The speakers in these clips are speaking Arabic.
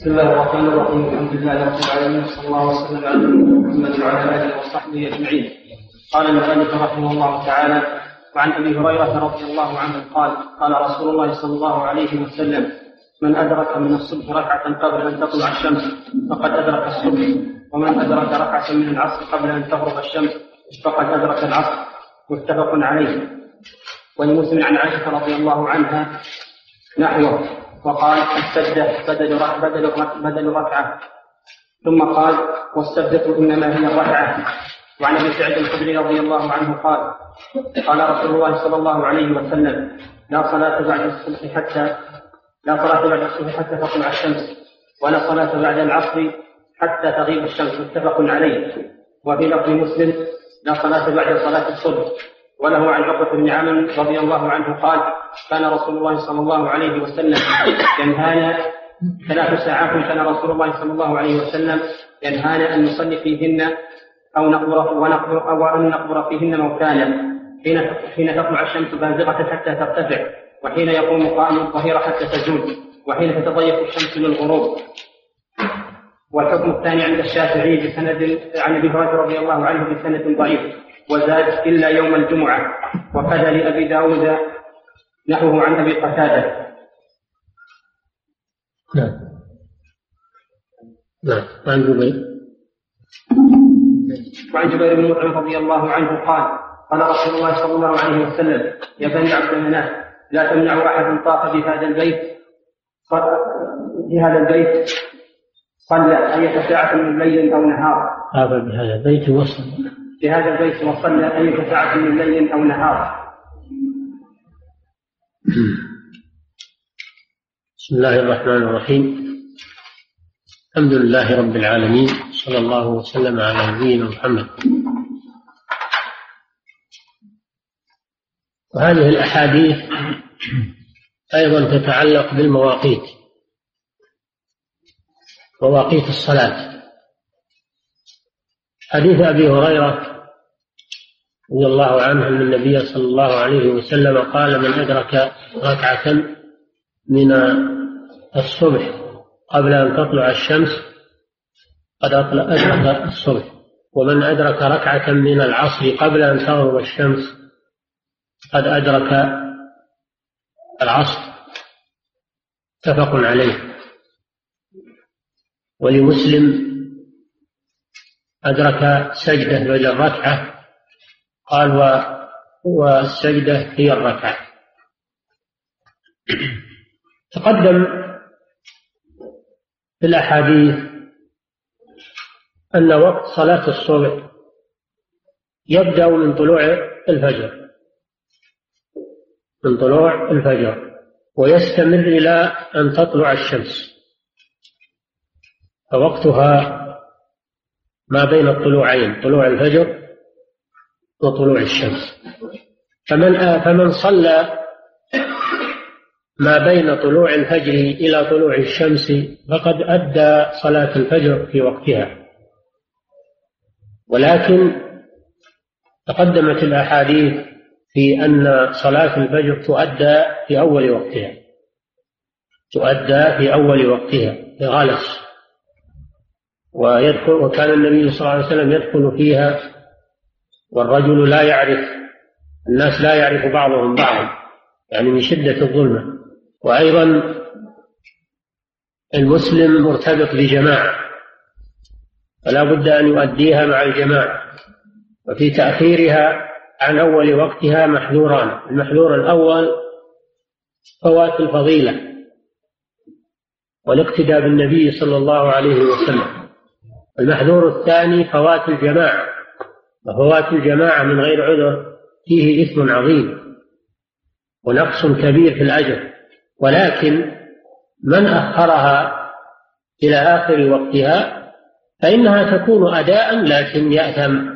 بسم الله الرحمن الرحيم. الحمد لله رب العالمين. صلى الله وسلم على محمد وعلى آله وصحبه أجمعين. قال المؤلف رحمه الله تعالى وعن أبي هريرة رضي الله عنه قال قال رسول الله صلى الله عليه وسلم من أدرك من الصبح ركعة قبل أن تطلع الشمس فقد أدرك الصبح. ومن أدرك ركعة من العصر قبل أن تغرب الشمس فقد أدرك العصر. متفق عليه. ولمسلم عن عائشة رضي الله عنها نحوه. وقال السجدة بدل بدل بدل ركعة ثم قال والسجدة إنما هي الركعة وعن أبي سعيد الخدري رضي الله عنه قال قال رسول الله صلى الله عليه وسلم لا صلاة بعد الصبح حتى لا صلاة بعد الصبح حتى تطلع الشمس ولا صلاة بعد العصر حتى تغيب الشمس. متفق عليه. وفي لفظ مسلم لا صلاة بعد صلاة الصبح. وله عن عقبة بن عامر رضي الله عنه قال كان رسول الله صلى الله عليه وسلم ينهانا ثلاث ساعات كان رسول الله صلى الله عليه وسلم ينهانا أن نصلي فيهن أو نقبر ونقبر أو أن نقبر فيهن موتانا حين حين تطلع الشمس بازغة حتى ترتفع وحين يقوم قائم الظهيرة حتى تزول وحين تتضيق الشمس للغروب. والحكم الثاني عند الشافعي بسند عن أبي هريرة رضي الله عنه بسند ضعيف وزاد إلا يوم الجمعة وكذا لأبي داود نحوه عن أبي قتادة. نعم. نعم. عن جبير. وعن جبير بن مطعم رضي الله عنه قال قال رسول الله صلى الله عليه وسلم يا بني عبد المناف لا تمنعوا أحد طاف بهذا البيت. في هذا البيت صلى أية ساعة من ليل أو نهار. طاف بهذا البيت وصل. في هذا البيت وصلى أية ساعة من ليل أو نهار. بسم الله الرحمن الرحيم. الحمد لله رب العالمين صلى الله وسلم على نبينا محمد. وهذه الأحاديث أيضا تتعلق بالمواقيت مواقيت الصلاة. حديث أبي هريرة رضي الله عنه أن النبي صلى الله عليه وسلم قال من أدرك ركعة من الصبح قبل أن تطلع الشمس قد أدرك الصبح. ومن أدرك ركعة من العصر قبل أن تغرب الشمس قد أدرك العصر. متفق عليه. ولمسلم أدرك سجدة بدل ركعة قال و والسجدة هي الركعة. تقدم في الأحاديث أن وقت صلاة الصبح يبدأ من طلوع الفجر. من طلوع الفجر. ويستمر إلى أن تطلع الشمس. فوقتها ما بين الطلوعين طلوع الفجر وطلوع الشمس. فمن فمن صلى ما بين طلوع الفجر إلى طلوع الشمس فقد أدى صلاة الفجر في وقتها. ولكن تقدمت الأحاديث في أن صلاة الفجر تؤدى في أول وقتها. تؤدى في أول وقتها بغلس ويدخل وكان النبي صلى الله عليه وسلم يدخل فيها والرجل لا يعرف الناس لا يعرف بعضهم بعضا يعني من شدة الظلمة. وأيضا المسلم مرتبط بجماعة فلا بد أن يؤديها مع الجماعة. وفي تأخيرها عن أول وقتها محذوران المحذور الأول فوات الفضيلة والاقتداء بالنبي صلى الله عليه وسلم. المحذور الثاني فوات الجماعة. وفوات الجماعة من غير عذر فيه إثم عظيم ونقص كبير في الأجر ولكن من أخرها إلى آخر وقتها فإنها تكون أداء لكن يأثم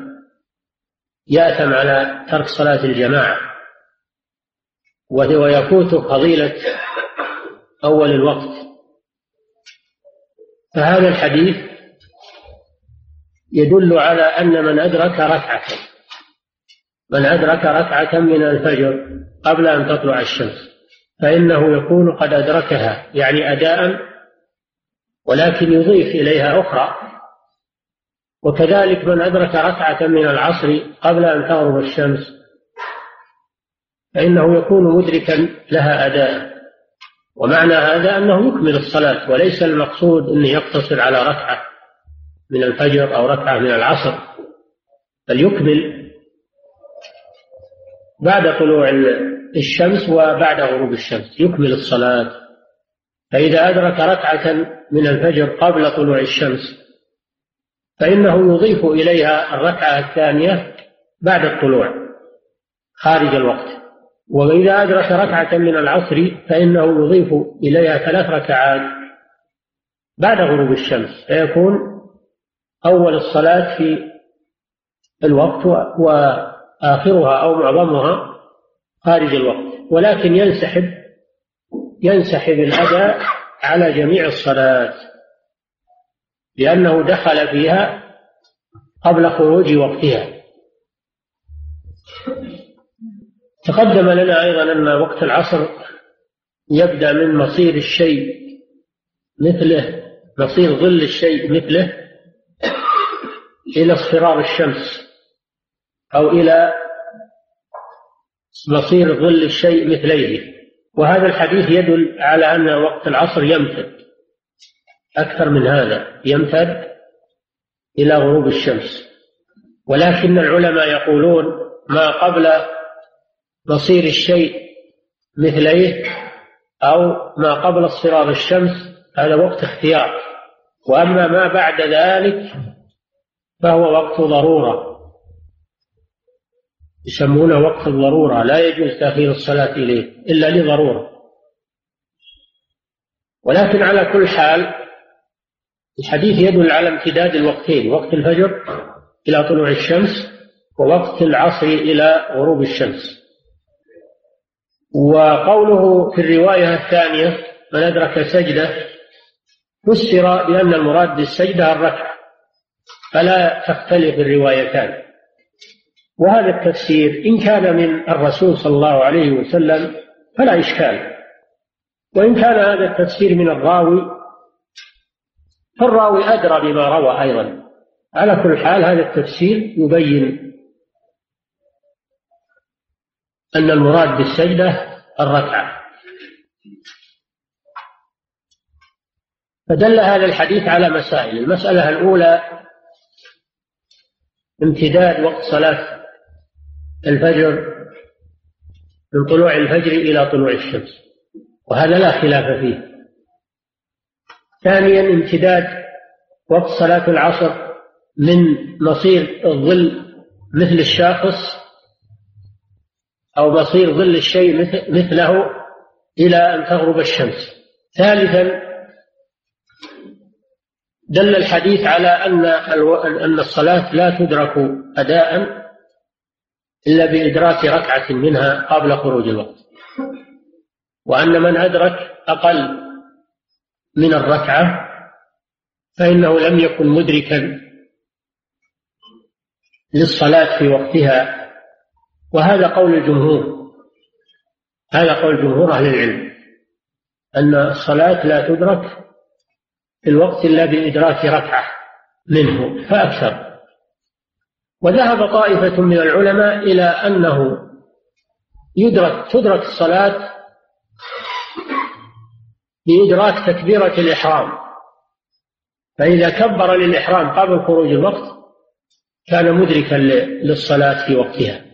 يأثم على ترك صلاة الجماعة. ويفوت فضيلة أول الوقت. فهذا الحديث يدل على أن من أدرك ركعة من أدرك ركعة من الفجر قبل أن تطلع الشمس فإنه يكون قد أدركها يعني أداء ولكن يضيف إليها أخرى. وكذلك من أدرك ركعة من العصر قبل أن تغرب الشمس فإنه يكون مدركا لها أداء. ومعنى هذا أنه يكمل الصلاة وليس المقصود أنه يقتصر على ركعة. من الفجر أو ركعة من العصر بل يكمل بعد طلوع الشمس وبعد غروب الشمس يكمل الصلاة. فإذا أدرك ركعة من الفجر قبل طلوع الشمس فإنه يضيف إليها الركعة الثانية بعد الطلوع خارج الوقت. وإذا أدرك ركعة من العصر فإنه يضيف إليها ثلاث ركعات بعد غروب الشمس فيكون أول الصلاة في الوقت وآخرها أو معظمها خارج الوقت. ولكن ينسحب ينسحب الأداء على جميع الصلاة لأنه دخل فيها قبل خروج وقتها. تقدم لنا أيضا أن وقت العصر يبدأ من مصير الشيء مثله مصير ظل الشيء مثله. إلى اصفرار الشمس أو إلى مصير ظل الشيء مثليه. وهذا الحديث يدل على أن وقت العصر يمتد. أكثر من هذا يمتد إلى غروب الشمس. ولكن العلماء يقولون ما قبل مصير الشيء مثليه أو ما قبل اصفرار الشمس هذا وقت اختيار. وأما ما بعد ذلك فهو وقت ضرورة. يسمونه وقت الضرورة. لا يجوز تأخير الصلاة إليه إلا لضرورة. ولكن على كل حال الحديث يدل على امتداد الوقتين وقت الفجر إلى طلوع الشمس ووقت العصر إلى غروب الشمس. وقوله في الرواية الثانية من أدرك سجدة فسر بأن المراد بالسجدة الركعة. فلا تختلف الروايتان. وهذا التفسير إن كان من الرسول صلى الله عليه وسلم فلا إشكال. وإن كان هذا التفسير من الراوي فالراوي أدرى بما روى أيضا. على كل حال هذا التفسير يبين أن المراد بالسجدة الركعة. فدل هذا الحديث على مسائل. المسألة الأولى امتداد وقت صلاة الفجر من طلوع الفجر إلى طلوع الشمس وهذا لا خلاف فيه. ثانيا امتداد وقت صلاة العصر من مصير الظل مثل الشاخص أو مصير ظل الشيء مثله إلى أن تغرب الشمس. ثالثا دل الحديث على أن أن الصلاة لا تدرك أداء إلا بإدراك ركعة منها قبل خروج الوقت. وأن من أدرك أقل من الركعة فإنه لم يكن مدركا للصلاة في وقتها. وهذا قول الجمهور هذا قول جمهور أهل العلم أن الصلاة لا تدرك في الوقت إلا بإدراك ركعة منه فأكثر. وذهب طائفة من العلماء إلى أنه يدرك تدرك الصلاة بإدراك تكبيرة الإحرام. فإذا كبر للإحرام قبل خروج الوقت كان مدركا للصلاة في وقتها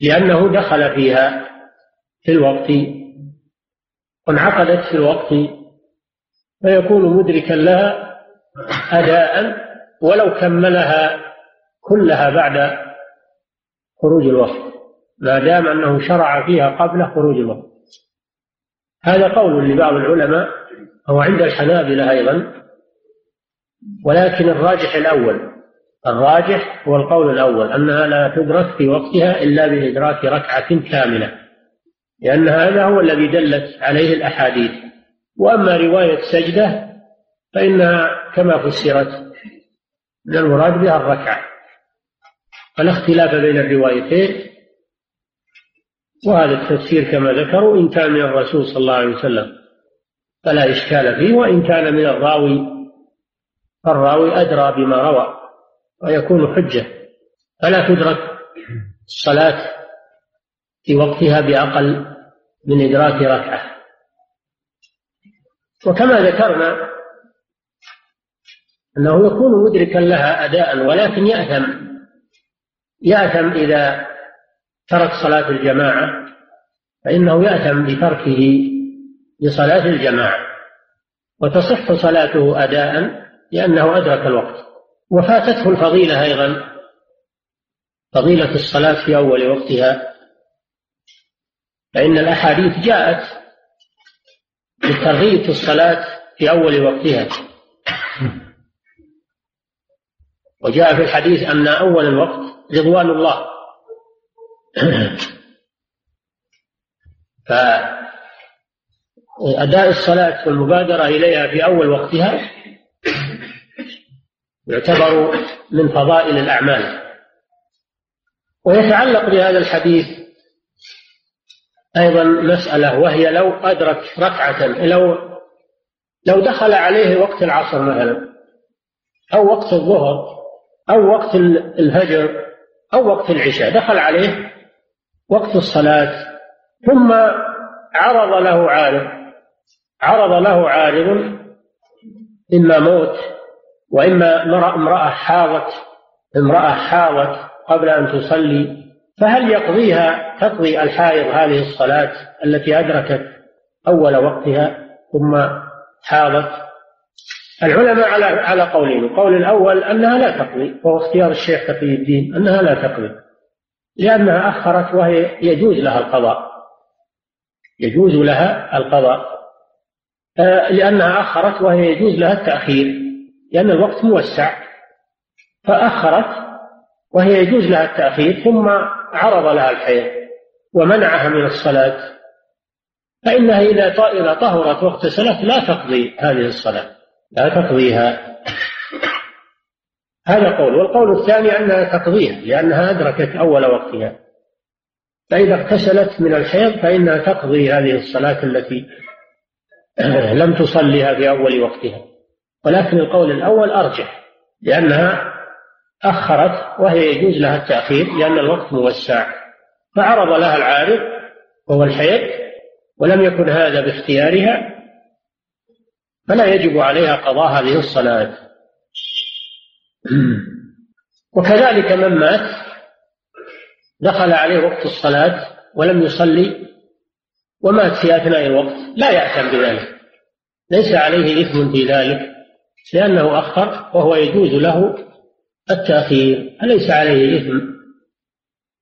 لأنه دخل فيها في الوقت وانعقدت في الوقت فيكون مدركا لها أداء ولو كملها كلها بعد خروج الوقت ما دام أنه شرع فيها قبل خروج الوقت هذا قول لبعض العلماء هو عند الحنابلة أيضا. ولكن الراجح الأول الراجح هو القول الأول أنها لا تدرك في وقتها إلا بإدراك ركعة كاملة. لأن هذا هو الذي دلت عليه الأحاديث. وأما رواية سجدة فإنها كما فسرت من المراد بها الركعة. فلا اختلاف بين الروايتين. وهذا التفسير كما ذكروا إن كان من الرسول صلى الله عليه وسلم فلا إشكال فيه وإن كان من الراوي فالراوي أدرى بما روى ويكون حجة. فلا تدرك الصلاة في وقتها بأقل من إدراك ركعة. وكما ذكرنا أنه يكون مدركا لها أداء ولكن يأثم. يأثم إذا ترك صلاة الجماعة فإنه يأثم بتركه لصلاة الجماعة. وتصح صلاته أداء لأنه أدرك الوقت. وفاتته الفضيلة أيضا فضيلة الصلاة في أول وقتها. فإن الأحاديث جاءت بالترغيب في الصلاة في أول وقتها. وجاء في الحديث أن أول الوقت رضوان الله. فأداء الصلاة والمبادرة إليها في أول وقتها يعتبر من فضائل الأعمال. ويتعلق بهذا الحديث أيضا مسألة وهي لو أدرك ركعة لو لو دخل عليه وقت العصر مثلا أو وقت الظهر أو وقت الفجر أو وقت العشاء دخل عليه وقت الصلاة ثم عرض له عارض عرض له عارض إما موت وإما امرأة حاضت امرأة حاضت قبل أن تصلي فهل يقضيها تقضي الحائض هذه الصلاة التي أدركت أول وقتها ثم حاضت؟ العلماء على على قولين. القول الأول أنها لا تقضي وهو اختيار الشيخ تقي الدين أنها لا تقضي لأنها أخرت وهي يجوز لها القضاء. يجوز لها القضاء. آه، لأنها أخرت وهي يجوز لها التأخير لأن الوقت موسع. فأخرت وهي يجوز لها التأخير ثم عرض لها الحيض ومنعها من الصلاة. فإنها إذا طهرت الصلاة لا تقضي هذه الصلاة لا تقضيها. هذا قول. والقول الثاني أنها تقضيها لأنها أدركت أول وقتها. فإذا اغتسلت من الحيض فإنها تقضي هذه الصلاة التي لم تصليها في أول وقتها. ولكن القول الأول أرجح لأنها أخرت وهي يجوز لها التأخير لأن الوقت موسع. فعرض لها العارض وهو الحيض ولم يكن هذا باختيارها فلا يجب عليها قضاء هذه الصلاة. وكذلك من مات دخل عليه وقت الصلاة ولم يصلي ومات في أثناء الوقت لا يأثم بذلك. ليس عليه إثم في ذلك لأنه أخر وهو يجوز له التأخير أليس عليه إثم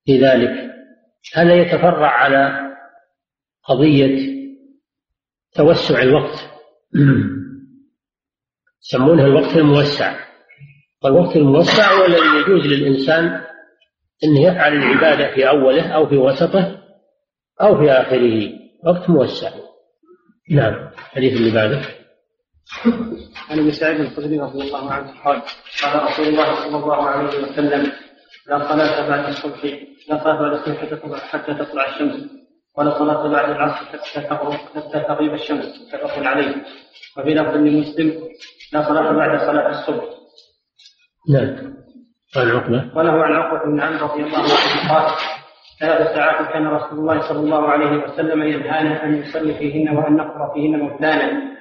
في ذلك؟ هذا يتفرع على قضية توسع الوقت؟ يسمونها الوقت الموسع. والوقت الموسع هو الذي يجوز للإنسان أن يفعل العبادة في أوله أو في وسطه أو في آخره. وقت موسع. نعم حديث اللي بعده عن ابي سعيد الخدري رضي الله عنه قال قال رسول الله صلى الله عليه وسلم لا صلاة بعد الصبح لا صلاة بعد الصبح حتى تطلع الشمس ولا صلاة بعد العصر حتى تغرب حتى تغيب الشمس متفق عليه وفي لفظ لمسلم لا صلاة بعد صلاة الصبح. نعم. عن عقبة. وله عن عقبة بن عمرو رضي الله عنه قال ثلاث ساعات كان رسول الله صلى الله عليه وسلم ينهانا أن نصلي فيهن وأن نقرأ فيهن موتانا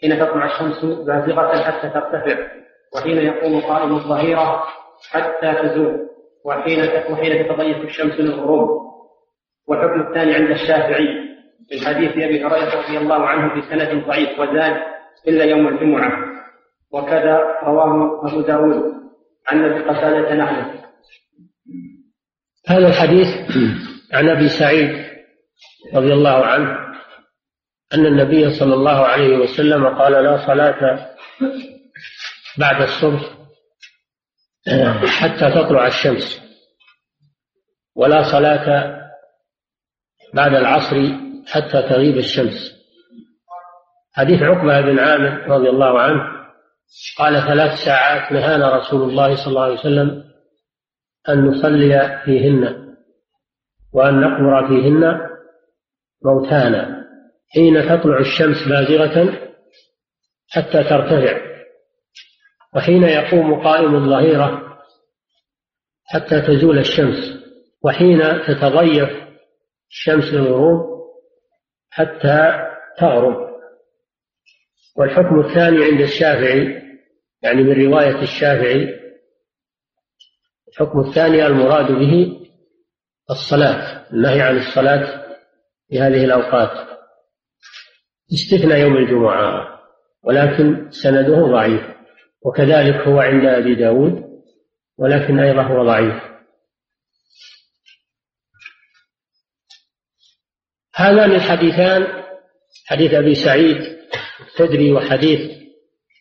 حين تطلع الشمس بازغة حتى ترتفع وحين يقوم قائم الظهيرة حتى تزول وحين وحين تتضيق الشمس للغروب. والحكم الثاني عند الشافعي من حديث أبي هريرة رضي الله عنه بسند ضعيف وزاد إلا يوم الجمعة. وكذا رواه أبو داود عن أبي قتادة نحن هذا الحديث عن أبي سعيد رضي الله عنه. أن النبي صلى الله عليه وسلم قال لا صلاة بعد الصبح حتى تطلع الشمس ولا صلاة بعد العصر حتى تغيب الشمس. حديث عقبة بن عامر رضي الله عنه قال ثلاث ساعات نهانا رسول الله صلى الله عليه وسلم أن نصلي فيهن وأن نقبر فيهن موتانا. حين تطلع الشمس بازغة حتى ترتفع وحين يقوم قائم الظهيرة حتى تزول الشمس وحين تتضيف الشمس للغروب حتى تغرب. والحكم الثاني عند الشافعي يعني من رواية الشافعي الحكم الثاني المراد به الصلاة النهي عن الصلاة في هذه الأوقات. استثنى يوم الجمعة ولكن سنده ضعيف وكذلك هو عند أبي داود ولكن أيضا هو ضعيف. هذان الحديثان حديث أبي سعيد الخدري وحديث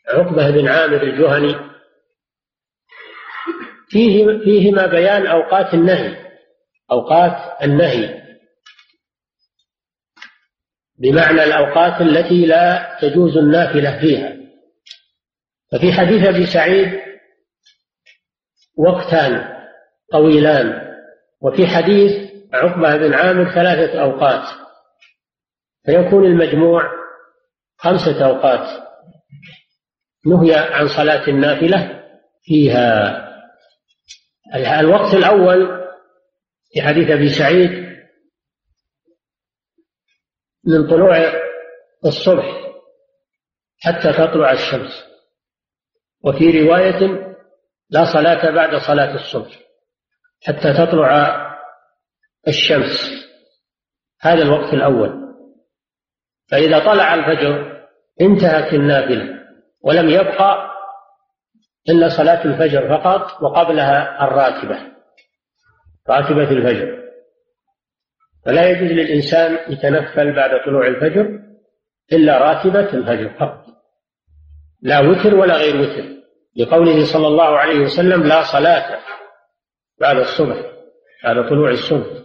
عقبة بن عامر الجهني فيه فيهما بيان أوقات النهي أوقات النهي. بمعنى الأوقات التي لا تجوز النافلة فيها. ففي حديث أبي سعيد وقتان طويلان وفي حديث عقبة بن عامر ثلاثة أوقات فيكون المجموع خمسة أوقات نهي عن صلاة النافلة فيها. الوقت الأول في حديث أبي سعيد من طلوع الصبح حتى تطلع الشمس. وفي رواية لا صلاة بعد صلاة الصبح حتى تطلع الشمس. هذا الوقت الأول. فإذا طلع الفجر انتهت النافلة ولم يبقى إلا صلاة الفجر فقط وقبلها الراتبة راتبة الفجر. فلا يجوز للإنسان يتنفل بعد طلوع الفجر إلا راتبة الفجر فقط. لا وتر ولا غير وتر. لقوله صلى الله عليه وسلم لا صلاة بعد الصبح بعد طلوع الصبح.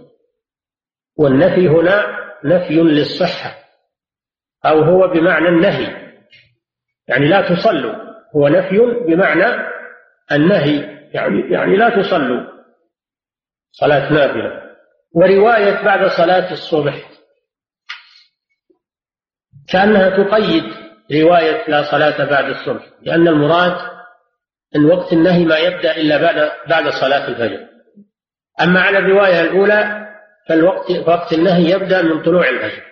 والنفي هنا نفي للصحة أو هو بمعنى النهي. يعني لا تصلوا هو نفي بمعنى النهي. يعني يعني لا تصلوا. صلاة نافلة. ورواية بعد صلاة الصبح. كأنها تقيد رواية لا صلاة بعد الصبح لأن المراد أن وقت النهي ما يبدأ إلا بعد بعد صلاة الفجر. أما على الرواية الأولى فالوقت وقت النهي يبدأ من طلوع الفجر.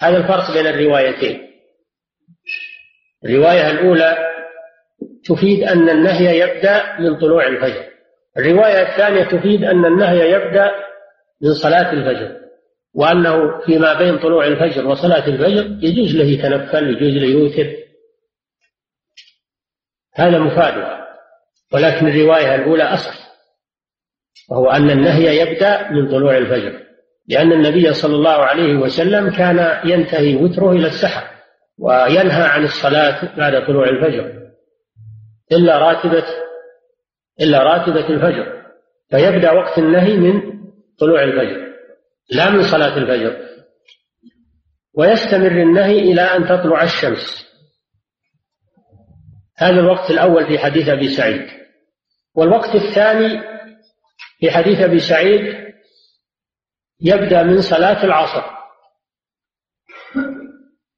هذا الفرق بين الروايتين. الرواية الأولى تفيد أن النهي يبدأ من طلوع الفجر. الرواية الثانية تفيد أن النهي يبدأ من صلاة الفجر وأنه فيما بين طلوع الفجر وصلاة الفجر يجوز له يتنفل يجوز له يوتر. هذا مفادها ولكن الرواية الأولى أصح وهو أن النهي يبدأ من طلوع الفجر لأن النبي صلى الله عليه وسلم كان ينتهي وتره إلى السحر وينهى عن الصلاة بعد طلوع الفجر. إلا راتبة إلا راتبة الفجر فيبدأ وقت النهي من طلوع الفجر لا من صلاة الفجر. ويستمر النهي إلى أن تطلع الشمس. هذا الوقت الأول في حديث أبي سعيد. والوقت الثاني في حديث أبي سعيد يبدأ من صلاة العصر.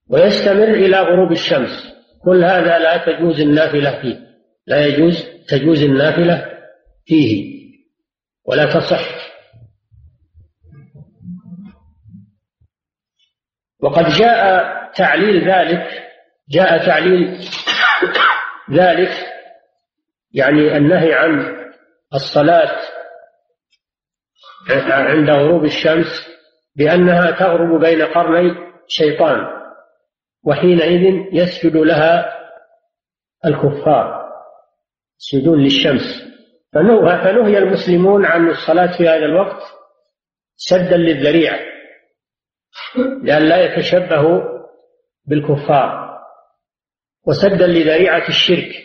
ويستمر إلى غروب الشمس. كل هذا لا تجوز النافلة فيه. لا يجوز تجوز النافلة فيه. ولا تصح. وقد جاء تعليل ذلك جاء تعليل ذلك يعني النهي عن الصلاة عند غروب الشمس بأنها تغرب بين قرني شيطان وحينئذ يسجد لها الكفار يسجدون للشمس. فنهي المسلمون عن الصلاة في هذا الوقت سدا للذريعة. لأن لا يتشبهوا بالكفار وسدا لذريعة الشرك.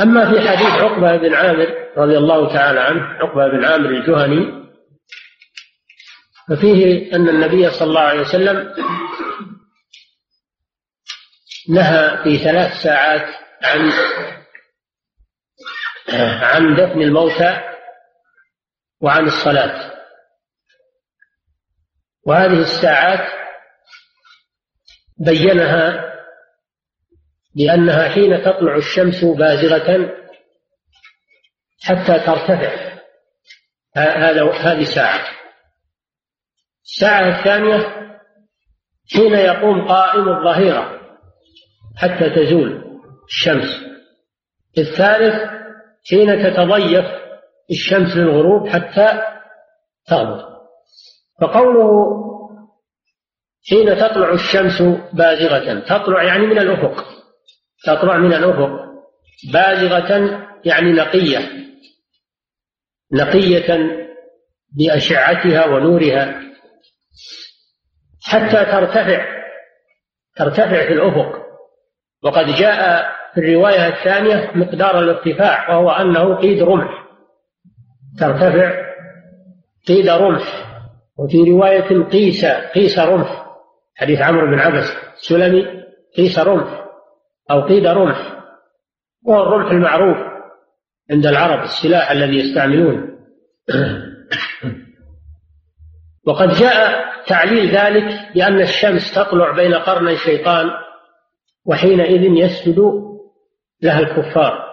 أما في حديث عقبة بن عامر رضي الله تعالى عنه عقبة بن عامر الجهني ففيه أن النبي صلى الله عليه وسلم نهى في ثلاث ساعات عن عن دفن الموتى وعن الصلاة. وهذه الساعات بينها بأنها حين تطلع الشمس بازغة حتى ترتفع. هذه ساعة. الساعة الثانية حين يقوم قائم الظهيرة حتى تزول الشمس. الثالث حين تتضيف الشمس للغروب حتى تغرب. فقوله حين تطلع الشمس بازغة تطلع يعني من الأفق تطلع من الأفق بازغة يعني نقية نقية بأشعتها ونورها حتى ترتفع ترتفع في الأفق. وقد جاء في الرواية الثانية مقدار الارتفاع وهو أنه قيد رمح ترتفع قيد رمح. وفي رواية قيس قيس رمح حديث عمرو بن عبس السلمي قيس رمح أو قيد رمح. وهو الرمح المعروف عند العرب السلاح الذي يستعملونه وقد جاء تعليل ذلك بأن الشمس تطلع بين قرني الشيطان وحينئذ يسجد لها الكفار.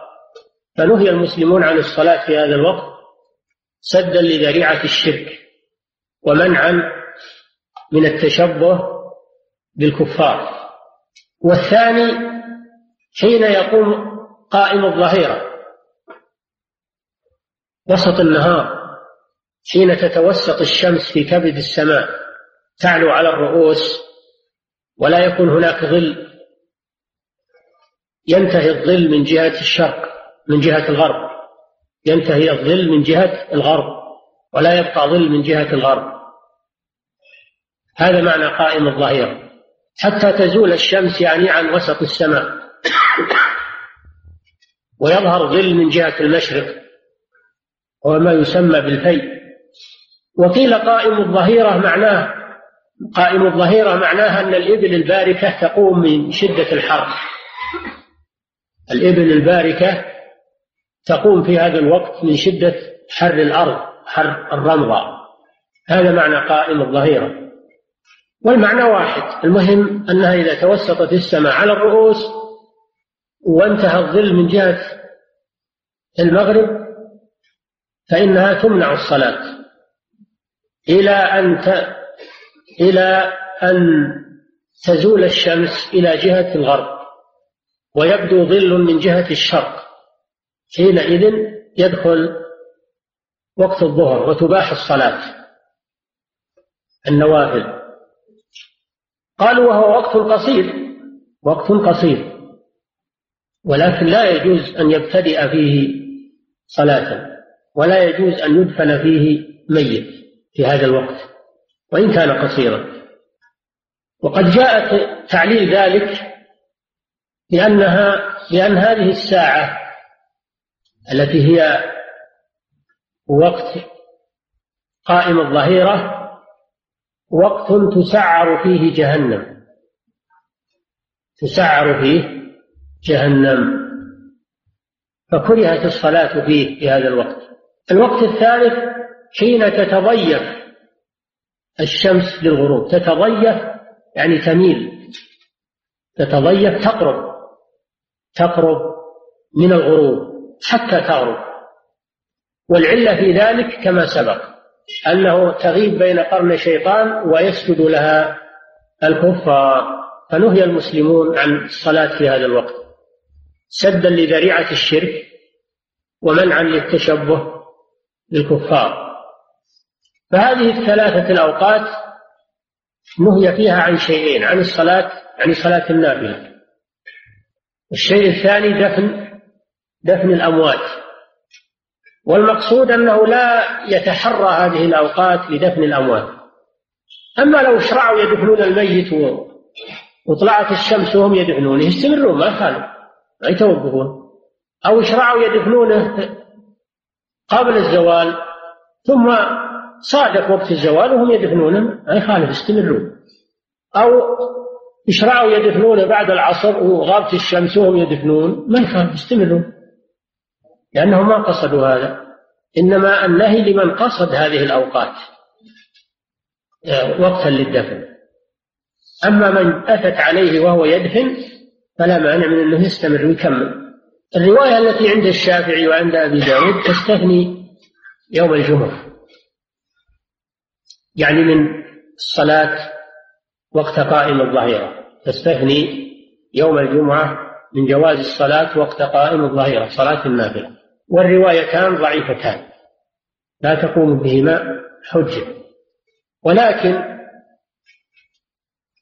فنهي المسلمون عن الصلاة في هذا الوقت سدا لذريعة الشرك. ومنعا من التشبه بالكفار. والثاني حين يقوم قائم الظهيرة. وسط النهار حين تتوسط الشمس في كبد السماء تعلو على الرؤوس ولا يكون هناك ظل ينتهي الظل من جهة الشرق من جهة الغرب. ينتهي الظل من جهة الغرب ولا يبقى ظل من جهة الغرب. هذا معنى قائم الظهيرة حتى تزول الشمس يعني عن وسط السماء. ويظهر ظل من جهة المشرق وهو ما يسمى بالفي وقيل قائم الظهيرة معناه قائم الظهيرة معناها أن الإبل الباركة تقوم من شدة الحر. الإبل الباركة تقوم في هذا الوقت من شدة حر الأرض حر الرمضة هذا معنى قائم الظهيرة. والمعنى واحد. المهم أنها إذا توسطت السماء على الرؤوس وانتهى الظل من جهة المغرب فإنها تمنع الصلاة. إلى أن ت... إلى أن تزول الشمس إلى جهة الغرب ويبدو ظل من جهة الشرق. حينئذ يدخل وقت الظهر وتباح الصلاة. النوافل. قالوا وهو وقت قصير وقت قصير. ولكن لا يجوز أن يبتدئ فيه صلاة ولا يجوز أن يدفن فيه ميت في هذا الوقت وإن كان قصيرا. وقد جاء تعليل ذلك لأنها لأن هذه الساعة التي هي وقت قائم الظهيرة وقت تسعر فيه جهنم. تسعر فيه جهنم. فكرهت الصلاة فيه في هذا الوقت. الوقت الثالث حين تتضيف الشمس للغروب. تتضيف يعني تميل. تتضيف تقرب. تقرب من الغروب حتى تغرب. والعلة في ذلك كما سبق. أنه تغيب بين قرن الشيطان ويسجد لها الكفار. فنهي المسلمون عن الصلاة في هذا الوقت. سدا لذريعة الشرك ومنعا للتشبه بالكفار. فهذه الثلاثة الأوقات نهي فيها عن شيئين عن الصلاة عن صلاة النافلة. الشيء الثاني دفن دفن الأموات. والمقصود أنه لا يتحرى هذه الأوقات لدفن الأموات أما لو شرعوا يدفنون الميت وطلعت الشمس وهم يدفنونه يستمرون ما يخالف ما يتوقفون. أو شرعوا يدفنونه قبل الزوال ثم صادق وقت الزوال وهم يدفنونه ما يخالف يستمرون. أو يشرعوا يدفنونه بعد العصر وغابت الشمس وهم يدفنون ما يخالف يستمرون. لأنهم ما قصدوا هذا. إنما النهي لمن قصد هذه الأوقات. وقتا للدفن. أما من أتت عليه وهو يدفن فلا مانع من أنه يستمر ويكمل. الرواية التي عند الشافعي وعند أبي داود تستثني يوم الجمعة. يعني من الصلاة وقت قائم الظهيرة. تستثني يوم الجمعة من جواز الصلاة وقت قائم الظهيرة صلاة النافلة. والروايتان ضعيفتان. لا تقوم بهما حجة. ولكن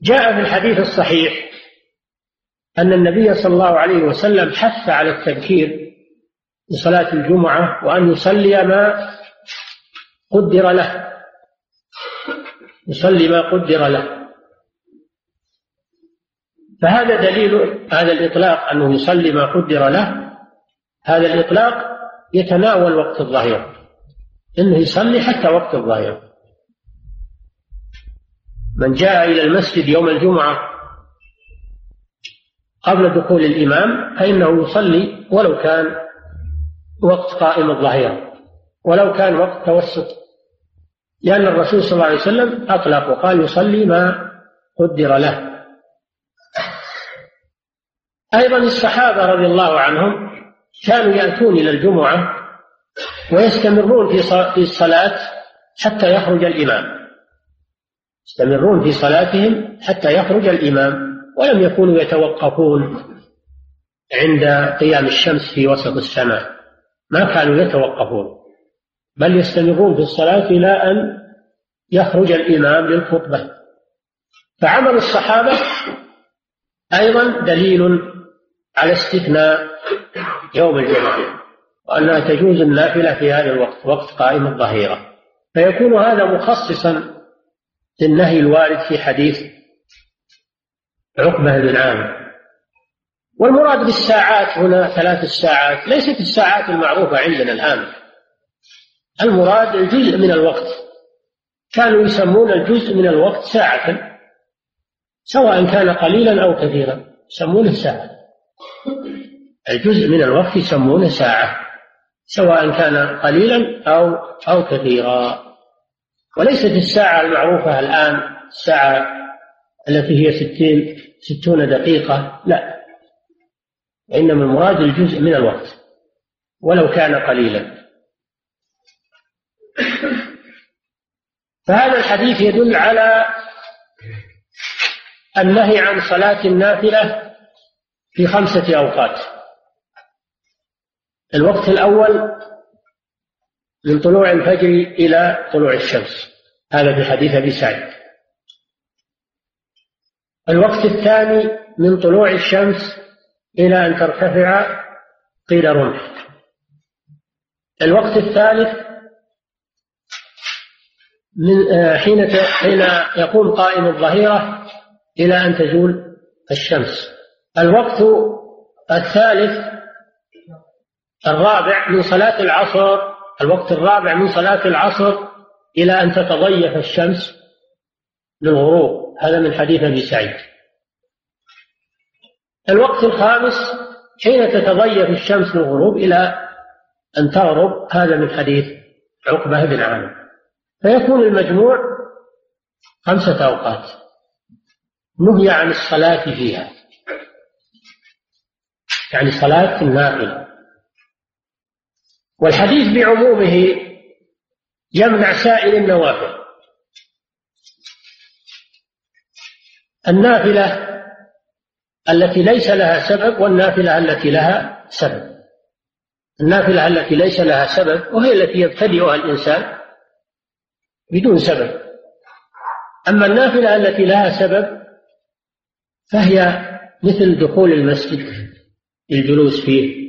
جاء في الحديث الصحيح أن النبي صلى الله عليه وسلم حث على التبكير لصلاة الجمعة وأن يصلي ما قدر له. يصلي ما قدر له. فهذا دليل هذا الإطلاق أنه يصلي ما قدر له هذا الإطلاق يتناول وقت الظهيرة إنه يصلي حتى وقت الظهيرة من جاء إلى المسجد يوم الجمعة قبل دخول الإمام فإنه يصلي ولو كان وقت قائم الظهيرة ولو كان وقت توسط. لأن الرسول صلى الله عليه وسلم أطلق وقال يصلي ما قدر له. أيضا الصحابة رضي الله عنهم كانوا يأتون إلى الجمعة ويستمرون في في الصلاة حتى يخرج الإمام. يستمرون في صلاتهم حتى يخرج الإمام ولم يكونوا يتوقفون عند قيام الشمس في وسط السماء. ما كانوا يتوقفون بل يستمرون في الصلاة إلى أن يخرج الإمام للخطبة. فعمل الصحابة أيضا دليل على استثناء يوم الجمعة وأنها تجوز النافلة في هذا الوقت وقت قائم الظهيرة. فيكون هذا مخصصا للنهي الوارد في حديث عقبة بن عامر. والمراد بالساعات هنا ثلاث الساعات ليست الساعات المعروفة عندنا الآن. المراد الجزء من الوقت. كانوا يسمون الجزء من الوقت ساعة سواء كان قليلا أو كثيرا يسمونه ساعة. الجزء من الوقت يسمونه ساعة سواء كان قليلا أو أو كثيرا. وليست الساعة المعروفة الآن الساعة التي هي ستين ستون دقيقة لا. إنما المراد الجزء من الوقت ولو كان قليلا. فهذا الحديث يدل على النهي عن صلاة النافلة في خمسة أوقات. الوقت الأول من طلوع الفجر إلى طلوع الشمس. هذا في حديث أبي سعيد. الوقت الثاني من طلوع الشمس إلى أن ترتفع قيل رمح. الوقت الثالث من آه، حين حين يقوم قائم الظهيرة إلى أن تزول الشمس. الوقت الثالث الرابع من صلاة العصر الوقت الرابع من صلاة العصر إلى أن تتضيف الشمس للغروب. هذا من حديث أبي سعيد. الوقت الخامس حين تتضيف الشمس للغروب إلى أن تغرب هذا من حديث عقبة بن عامر. فيكون المجموع خمسة أوقات. نهي عن الصلاة فيها. يعني صلاة النافلة والحديث بعمومه يمنع سائر النوافل. النافلة التي ليس لها سبب والنافلة التي لها سبب. النافلة التي ليس لها سبب وهي التي يبتدئها الإنسان بدون سبب. أما النافلة التي لها سبب فهي مثل دخول المسجد. للجلوس فيه.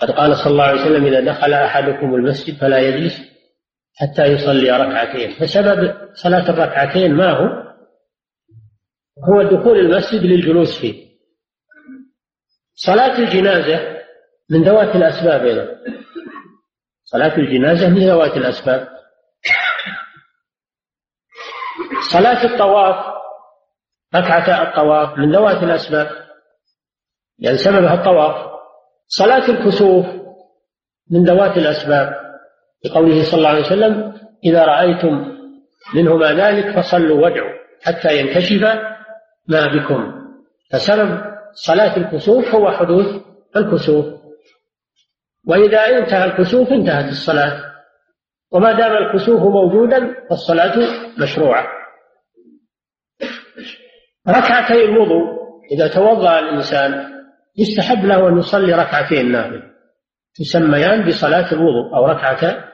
قد قال صلى الله عليه وسلم إذا دخل أحدكم المسجد فلا يجلس حتى يصلي ركعتين. فسبب صلاة الركعتين ما هو؟ هو دخول المسجد للجلوس فيه. صلاة الجنازة من ذوات الأسباب أيضا. صلاة الجنازة من ذوات الأسباب. صلاة الطواف ركعتا الطواف من ذوات الأسباب. لأن سببها الطواف صلاة الكسوف من ذوات الأسباب لقوله صلى الله عليه وسلم إذا رأيتم منهما ذلك فصلوا وادعوا حتى ينكشف ما بكم. فسبب صلاة الكسوف هو حدوث الكسوف. وإذا انتهى الكسوف انتهت الصلاة. وما دام الكسوف موجودا فالصلاة مشروعة. ركعتي الوضوء إذا توضأ الإنسان يستحب له أن يصلي ركعتين نافل تسميان بصلاة الوضوء أو ركعة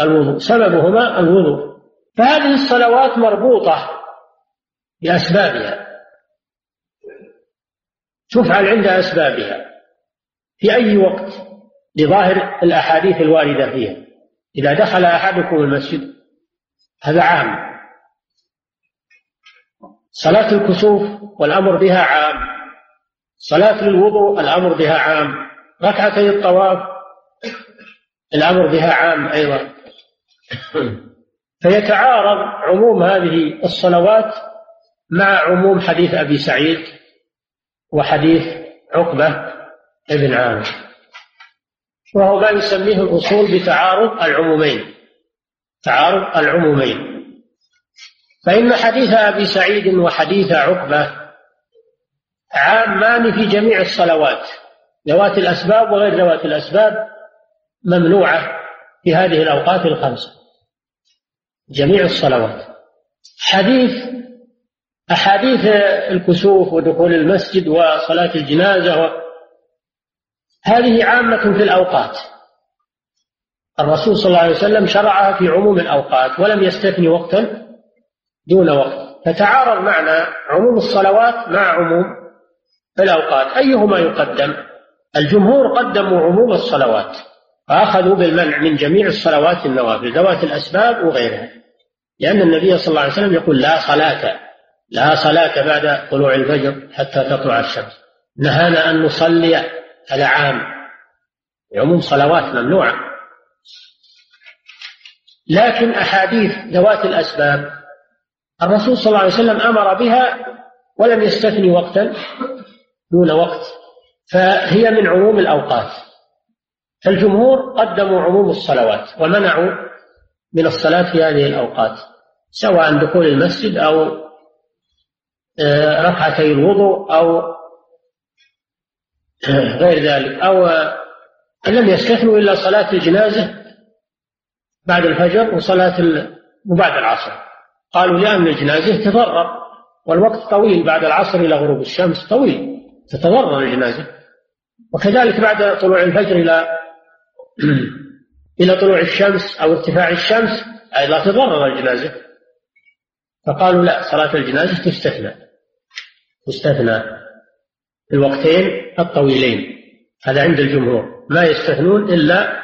الوضوء سببهما الوضوء. فهذه الصلوات مربوطة بأسبابها. تفعل عند أسبابها في أي وقت لظاهر الأحاديث الواردة فيها. إذا دخل أحدكم المسجد هذا عام. صلاة الكسوف والأمر بها عام. صلاة الوضوء الأمر بها عام. ركعتي الطواف الأمر بها عام أيضا. فيتعارض عموم هذه الصلوات مع عموم حديث أبي سعيد وحديث عقبة بن عامر. وهو ما يسميه الأصول بتعارض العمومين. تعارض العمومين. فإن حديث أبي سعيد وحديث عقبة عامان في جميع الصلوات. ذوات الأسباب وغير ذوات الأسباب ممنوعة في هذه الأوقات الخمسة. جميع الصلوات. حديث أحاديث الكسوف ودخول المسجد وصلاة الجنازة هذه عامة في الأوقات. الرسول صلى الله عليه وسلم شرعها في عموم الأوقات ولم يستثني وقتا دون وقت. فتعارض معنى عموم الصلوات مع عموم الأوقات أيهما يقدم؟ الجمهور قدموا عموم الصلوات فأخذوا بالمنع من جميع الصلوات النوافل ذوات الأسباب وغيرها لأن النبي صلى الله عليه وسلم يقول لا صلاة لا صلاة بعد طلوع الفجر حتى تطلع الشمس. نهانا أن نصلي هذا عام. عموم صلوات ممنوعة. لكن أحاديث ذوات الأسباب الرسول صلى الله عليه وسلم أمر بها ولم يستثني وقتا. دون وقت. فهي من عموم الأوقات. فالجمهور قدموا عموم الصلوات ومنعوا من الصلاة في هذه الأوقات سواء دخول المسجد أو آه، ركعتي الوضوء أو غير ذلك أو لم يستثنوا إلا صلاة الجنازة بعد الفجر وصلاة وبعد العصر. قالوا لأن الجنازة تضرر والوقت طويل بعد العصر إلى غروب الشمس طويل. تتضرر الجنازة وكذلك بعد طلوع الفجر إلى إلى طلوع الشمس أو ارتفاع الشمس أي لا تضرر الجنازة فقالوا لا صلاة الجنازة تستثنى. تستثنى في الوقتين الطويلين. هذا عند الجمهور. ما يستثنون إلا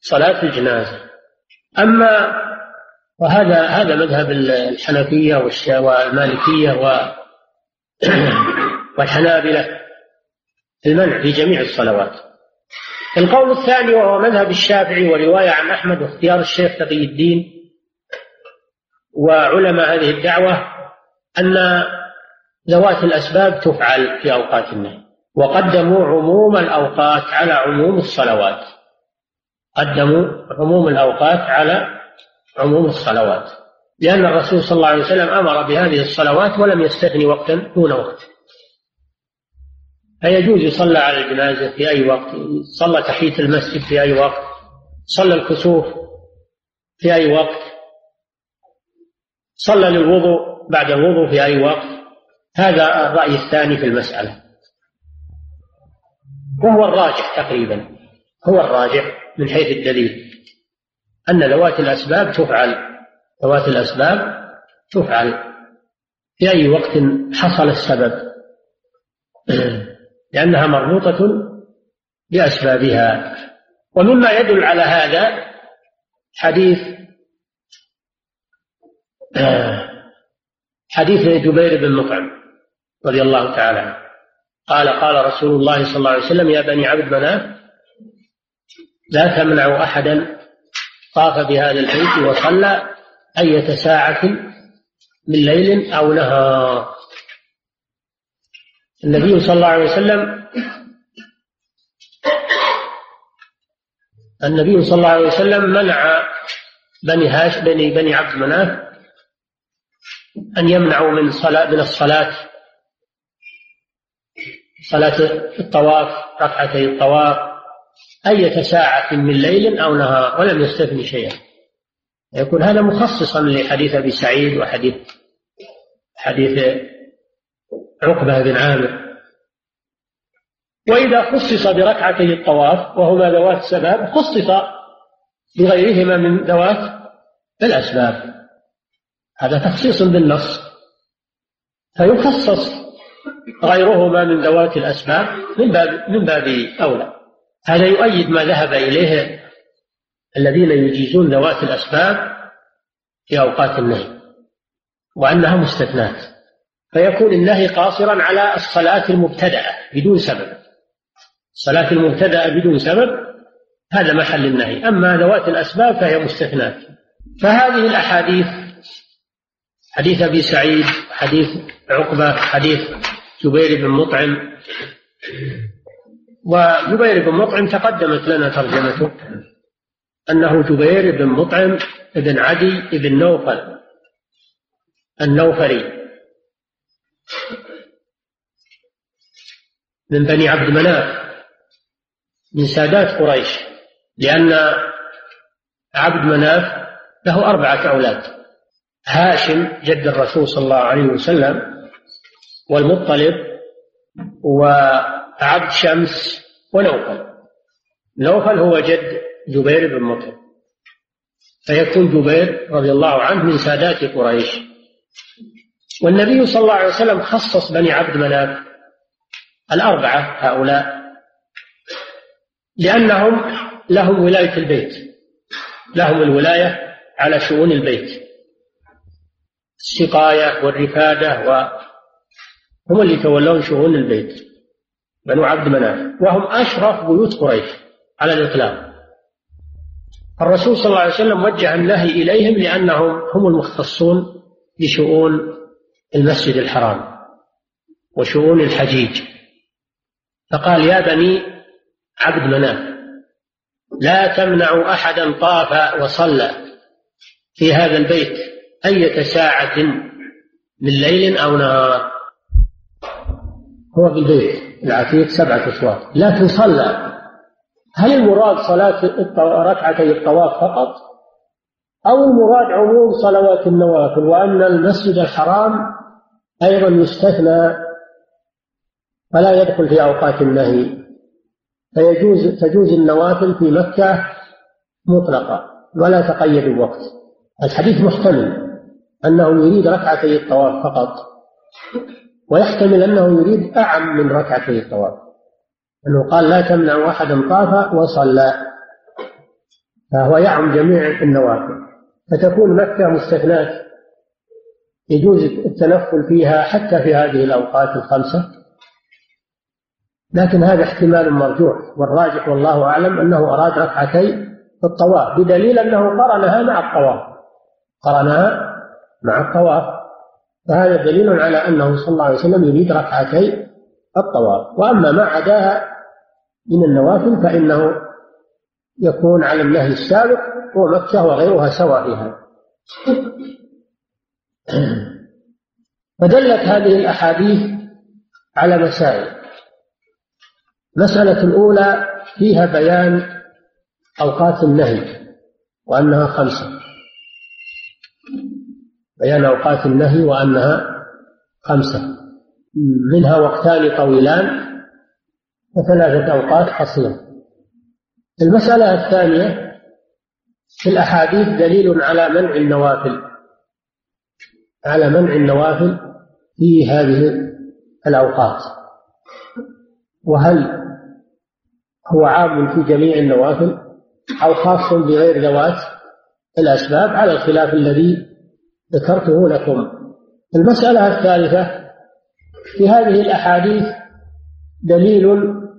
صلاة الجنازة. أما وهذا هذا مذهب الحنفية والمالكية والحنابلة. المنع في جميع الصلوات. القول الثاني وهو مذهب الشافعي ورواية عن أحمد واختيار الشيخ تقي الدين وعلماء هذه الدعوة أن ذوات الأسباب تفعل في أوقات النهي وقدموا عموم الأوقات على عموم الصلوات. قدموا عموم الأوقات على عموم الصلوات. لأن الرسول صلى الله عليه وسلم أمر بهذه الصلوات ولم يستثني وقتا دون وقت. فيجوز يصلى على الجنازة في أي وقت صلى تحية المسجد في أي وقت صلى الكسوف في أي وقت صلى للوضوء بعد الوضوء في أي وقت. هذا الرأي الثاني في المسألة. وهو الراجح تقريبا. هو الراجح من حيث الدليل. أن ذوات الأسباب تفعل. ذوات الأسباب تفعل. في أي وقت حصل السبب. لأنها مربوطة بأسبابها. ومما يدل على هذا حديث حديث جبير بن مطعم رضي الله تعالى عنه. قال قال رسول الله صلى الله عليه وسلم يا بني عبد مناف لا تمنعوا أحدا طاف بهذا البيت وصلى أية ساعة من ليل أو نهار. النبي صلى الله عليه وسلم النبي صلى الله عليه وسلم منع بني هاش بني بني عبد مناف أن يمنعوا من صلاة من الصلاة صلاة الطواف ركعتي الطواف أية ساعة من ليل أو نهار ولم يستثني شيئا. يكون هذا مخصصا لحديث أبي سعيد وحديث حديث عقبة بن عامر. وإذا خصص بركعتي الطواف وهما ذوات سبب خصص بغيرهما من ذوات الأسباب. هذا تخصيص بالنص. فيخصص غيرهما من ذوات الأسباب من باب من باب أولى. هذا يؤيد ما ذهب إليه الذين يجيزون ذوات الأسباب في أوقات النهي وأنها مستثنات فيكون النهي قاصرا على الصلاة المبتدأة بدون سبب. الصلاة المبتدأة بدون سبب هذا محل النهي. أما ذوات الأسباب فهي مستثنات فهذه الأحاديث حديث أبي سعيد حديث عقبة حديث جبير بن مطعم. وجبير بن مطعم تقدمت لنا ترجمته أنه جبير بن مطعم بن عدي بن نوفل النوفري من بني عبد مناف من سادات قريش لأن عبد مناف له أربعة أولاد هاشم جد الرسول صلى الله عليه وسلم والمطلب وعبد شمس ونوفل. نوفل هو جد جبير بن مطعم فيكون جبير رضي الله عنه من سادات قريش. والنبي صلى الله عليه وسلم خصص بني عبد مناف الأربعة هؤلاء لأنهم لهم ولاية البيت لهم الولاية على شؤون البيت. السقاية والرفادة وهم اللي يتولون شؤون البيت بنو عبد مناف. وهم أشرف بيوت قريش على الإطلاق الرسول صلى الله عليه وسلم وجه النهي إليهم لأنهم هم المختصون بشؤون المسجد الحرام وشؤون الحجيج. فقال يا بني عبد مناف لا تمنعوا أحدا طاف وصلى في هذا البيت أية ساعة من ليل أو نهار. هو في البيت العتيق سبعة أشواط. لكن صلى. هل المراد صلاة ركعتي الطواف فقط؟ أو المراد عموم صلوات النوافل وأن المسجد الحرام أيضا يستثنى فلا يدخل في أوقات النهي فيجوز تجوز النوافل في مكة مطلقة ولا تقيد الوقت. الحديث محتمل أنه يريد ركعتي الطواف فقط ويحتمل أنه يريد أعم من ركعتي الطواف. أنه قال لا تمنع أحدا طاف وصلى فهو يعم جميع النوافل. فتكون مكة مستثناة يجوز التنفل فيها حتى في هذه الأوقات الخمسة. لكن هذا احتمال مرجوح والراجح والله أعلم أنه أراد ركعتي الطواف بدليل أنه قرنها مع الطواف. قرنها مع الطواف. فهذا دليل على أنه صلى الله عليه وسلم يريد ركعتي الطواف. وأما ما عداها من النوافل فإنه يكون على النهي السابق ومكة وغيرها سواء في هذا فدلت هذه الأحاديث على مسائل. المسألة الأولى فيها بيان أوقات النهي وأنها خمسة. بيان أوقات النهي وأنها خمسة. منها وقتان طويلان وثلاثة أوقات قصيرة. المسألة الثانية في الأحاديث دليل على منع النوافل. على منع النوافل في هذه الأوقات. وهل هو عام في جميع النوافل أو خاص بغير ذوات الأسباب؟ على الخلاف الذي ذكرته لكم. المسألة الثالثة في هذه الأحاديث دليل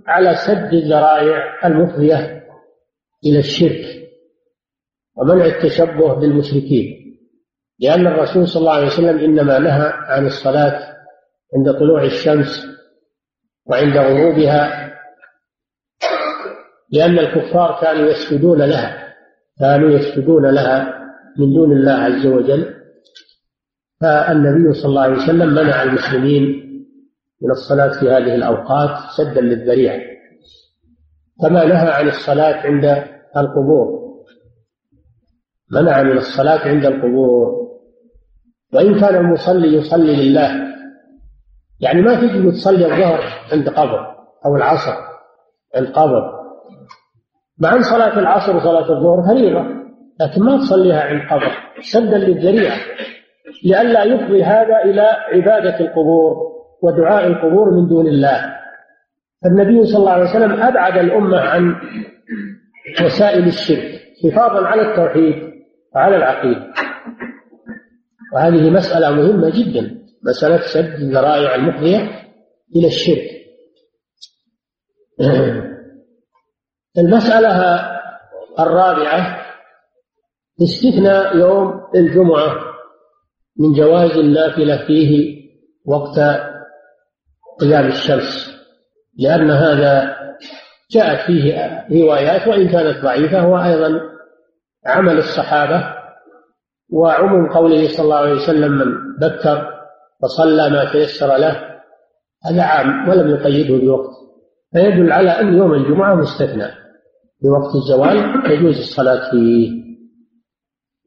على سد الذرائع المفضية إلى الشرك ومنع التشبه بالمشركين. لأن الرسول صلى الله عليه وسلم إنما نهى عن الصلاة عند طلوع الشمس وعند غروبها لأن الكفار كانوا يسجدون لها كانوا يسجدون لها من دون الله عز وجل. فالنبي صلى الله عليه وسلم منع المسلمين من الصلاة في هذه الأوقات سدا للذريعة. كما نهى عن الصلاة عند القبور منع من الصلاة عند القبور. وإن كان المصلي يصلي لله يعني ما تجي تصلي الظهر عند قبر أو العصر عند قبر. مع أن صلاة العصر وصلاة الظهر فريضة لكن ما تصليها عند قبر سدا للذريعة. لئلا يفضي هذا إلى عبادة القبور ودعاء القبور من دون الله. فالنبي صلى الله عليه وسلم أبعد الأمة عن وسائل الشرك حفاظا على التوحيد وعلى العقيدة. وهذه مسألة مهمة جدا مسألة سد الذرائع المفضية إلى الشرك. المسألة الرابعة استثناء يوم الجمعة من جواز النافلة فيه وقت قيام الشمس لأن هذا جاءت فيه روايات وإن كانت ضعيفة هو أيضا عمل الصحابة وعموم قوله صلى الله عليه وسلم من بكر فصلى ما تيسر له هذا عام ولم يقيده بوقت. فيدل على أن يوم الجمعة مستثنى. بوقت الزوال تجوز الصلاة فيه.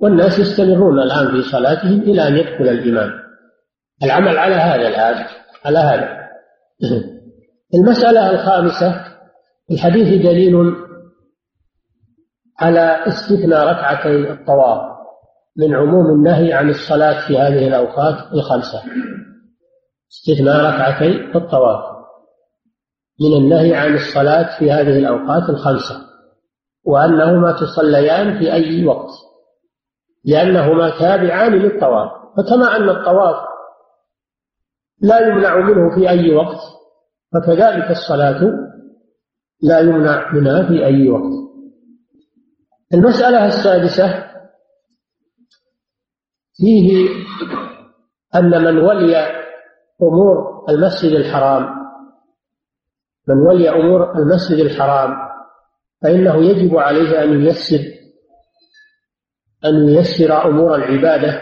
والناس يستمرون الآن في صلاتهم إلى أن يدخل الإمام. العمل على هذا الآن على هذا. المسألة الخامسة الحديث دليل على استثناء ركعتي الطواف. من عموم النهي عن الصلاة في هذه الأوقات الخمسة. استثناء ركعتي الطواف. من النهي عن الصلاة في هذه الأوقات الخمسة. وأنهما تصليان في أي وقت. لأنهما تابعان للطواف. فكما أن الطواف لا يمنع منه في أي وقت فكذلك الصلاة لا يمنع منها في أي وقت. المسألة السادسة فيه أن من ولي أمور المسجد الحرام من ولي أمور المسجد الحرام فإنه يجب عليه أن ييسر أن ييسر أمور العبادة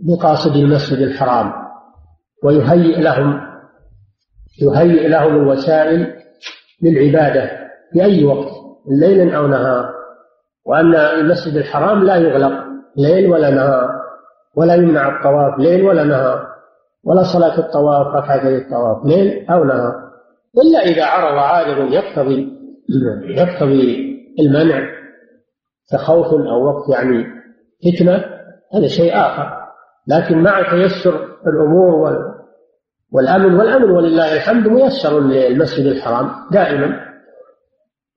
بقاصد المسجد الحرام ويهيئ لهم يهيئ لهم الوسائل للعبادة في أي وقت ليل أو نهار وأن المسجد الحرام لا يغلق ليل ولا نهار. ولا يمنع الطواف ليل ولا نهار ولا صلاة الطواف ركعتي الطواف ليل أو نهار. إلا إذا عرض عارض يقتضي يقتضي المنع كخوف أو وقت يعني فتنة هذا شيء آخر. لكن مع تيسر الأمور والأمن والأمن ولله الحمد ميسر للمسجد الحرام دائما.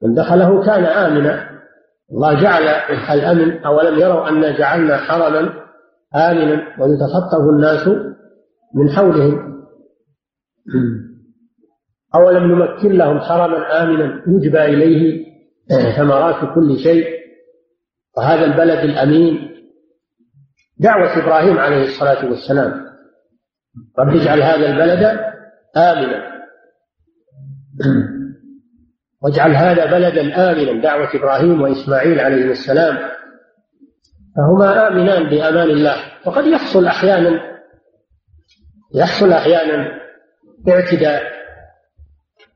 من دخله كان آمنا. الله جعل الأمن أولم يروا أن جعلنا حرما آمنا ويتخطف الناس من حولهم. أولم نمكن لهم حرما آمنا يجبى إليه ثمرات كل شيء. وهذا البلد الأمين دعوة إبراهيم عليه الصلاة والسلام. رب اجعل هذا البلد آمنا. واجعل هذا بلدا آمنا. دعوة إبراهيم وإسماعيل عليهم السلام. فهما آمنان بأمان الله. وقد يحصل أحيانا يحصل أحيانا اعتداء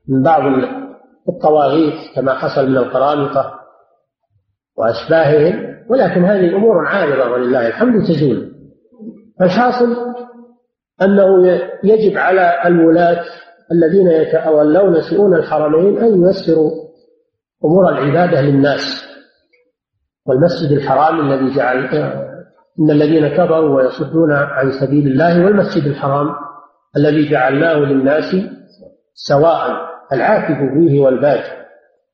من بعض الطواغيت كما حصل من القرامطة وأشباههم ولكن هذه أمور عارضة ولله الحمد تزول. فالحاصل أنه يجب على الولاة الذين يتولون شؤون الحرمين أن ييسروا أمور العبادة للناس. والمسجد الحرام الذي جعل إن الذين كفروا ويصدون عن سبيل الله والمسجد الحرام الذي جعلناه للناس سواء العاكف فيه والباد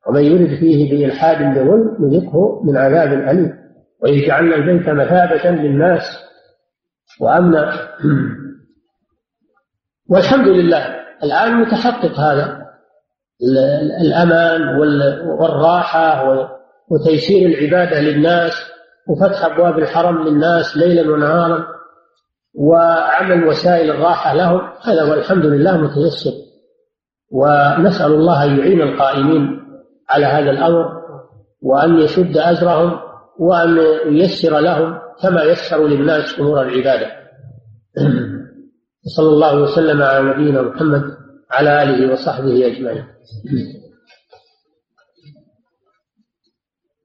ومن يرد فيه بإلحاد بظلم نذقه من عذاب أليم. وإن جعلنا البيت مثابة للناس وأمنا والحمد لله. الآن متحقق هذا. الأمان والراحة وتيسير العبادة للناس وفتح أبواب الحرم للناس ليلا ونهارا وعمل وسائل الراحة لهم. هذا والحمد لله متيسر. ونسأل الله أن يعين القائمين على هذا الأمر وأن يشد أجرهم وأن ييسر لهم كما يسر للناس أمور العبادة. صلى الله وسلم على نبينا محمد على آله وصحبه أجمعين.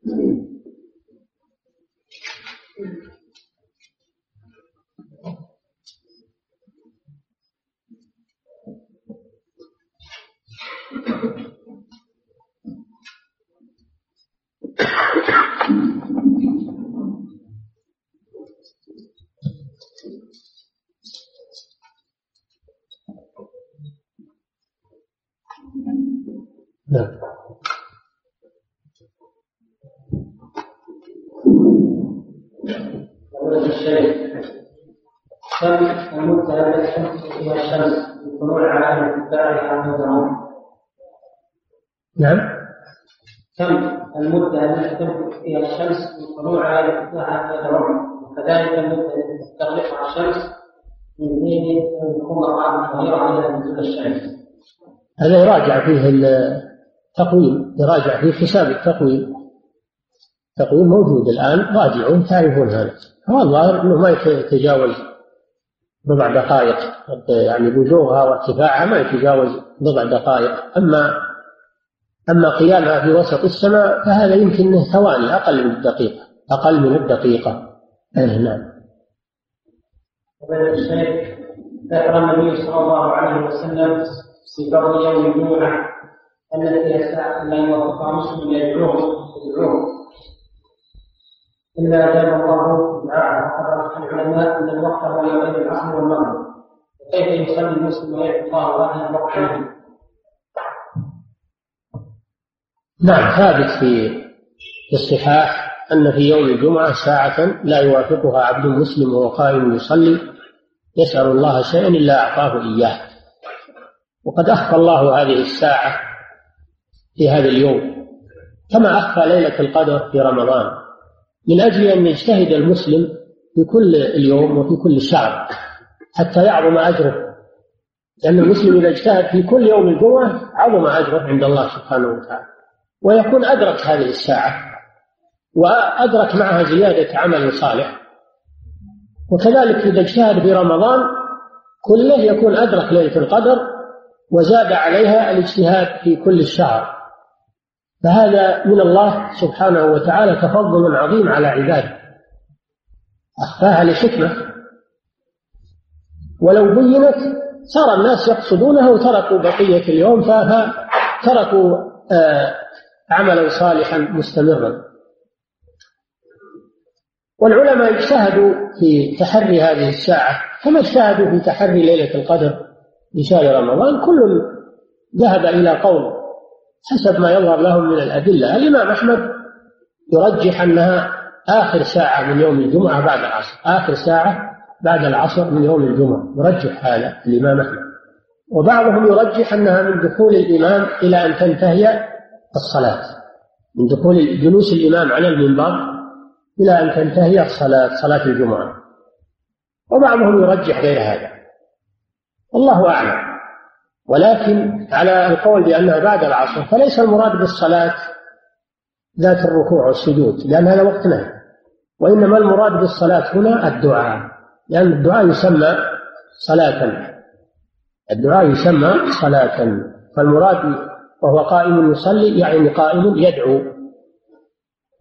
được. نعم كم المدة التي تمسك فيها الشمس لطلوع على ارتفاعها نظرا نعم كم المدة التي تمسك فيها الشمس على نظرا وكذلك المدة التي تستغرقها الشمس من حين يكون ظهيرا إلى نزول الشمس. هذا يراجع فيه التقويم يراجع فيه حساب التقويم. التقويم موجود الآن راجعون تعرفون هذا. هو الظاهر أنه ما يتجاوز بضع دقائق يعني بزوغها وارتفاعها ما يتجاوز بضع دقائق. أما أما قيامها في وسط السماء فهذا يمكن ثواني أقل من الدقيقة أقل من الدقيقة. نعم. ذكر النبي صلى الله عليه وسلم في فضل يوم الجمعة أن ساعة لا يوفقها مسلم يدعوه يدعوه. إلا أجاب الله دعاءه وقد العلماء أن الوقت هو بين العصر والمغرب وكيف يصلي المسلم ويدعو الله هذا الوقت نعم ثابت في الصحاح أن في يوم الجمعة ساعة لا يوافقها عبد مسلم وهو قائم يصلي يسأل الله شيئا إلا أعطاه إياه. وقد أخفى الله هذه الساعة في هذا اليوم كما أخفى ليلة القدر في رمضان. من أجل أن يجتهد المسلم في كل اليوم وفي كل شهر حتى يعظم أجره. لأن المسلم إذا اجتهد في كل يوم الجمعة عظم أجره عند الله سبحانه وتعالى. ويكون أدرك هذه الساعة وأدرك معها زيادة عمل صالح. وكذلك إذا اجتهد في رمضان كله يكون أدرك ليلة القدر وزاد عليها الاجتهاد في كل الشهر. فهذا من الله سبحانه وتعالى تفضل عظيم على عباده. أخفاها لحكمة. ولو بينت صار الناس يقصدونها وتركوا بقية اليوم فتركوا آه، عملا صالحا مستمرا. والعلماء اجتهدوا في تحري هذه الساعة كما اجتهدوا في تحري ليلة القدر في شهر رمضان. كل ذهب إلى قول حسب ما يظهر لهم من الأدلة. الإمام أحمد يرجح أنها آخر ساعة من يوم الجمعة بعد العصر. آخر ساعة بعد العصر من يوم الجمعة. يرجح هذا الإمام أحمد. وبعضهم يرجح أنها من دخول الإمام إلى أن تنتهي الصلاة. من دخول جلوس الإمام على المنبر إلى أن تنتهي الصلاة صلاة الجمعة. وبعضهم يرجح غير هذا. والله أعلم. ولكن على القول بأنها بعد العصر فليس المراد بالصلاة ذات الركوع والسجود لأن هذا وقت نهي. وإنما المراد بالصلاة هنا الدعاء لأن الدعاء يسمى صلاة. الدعاء يسمى صلاة. فالمراد وهو قائم يصلي يعني قائم يدعو.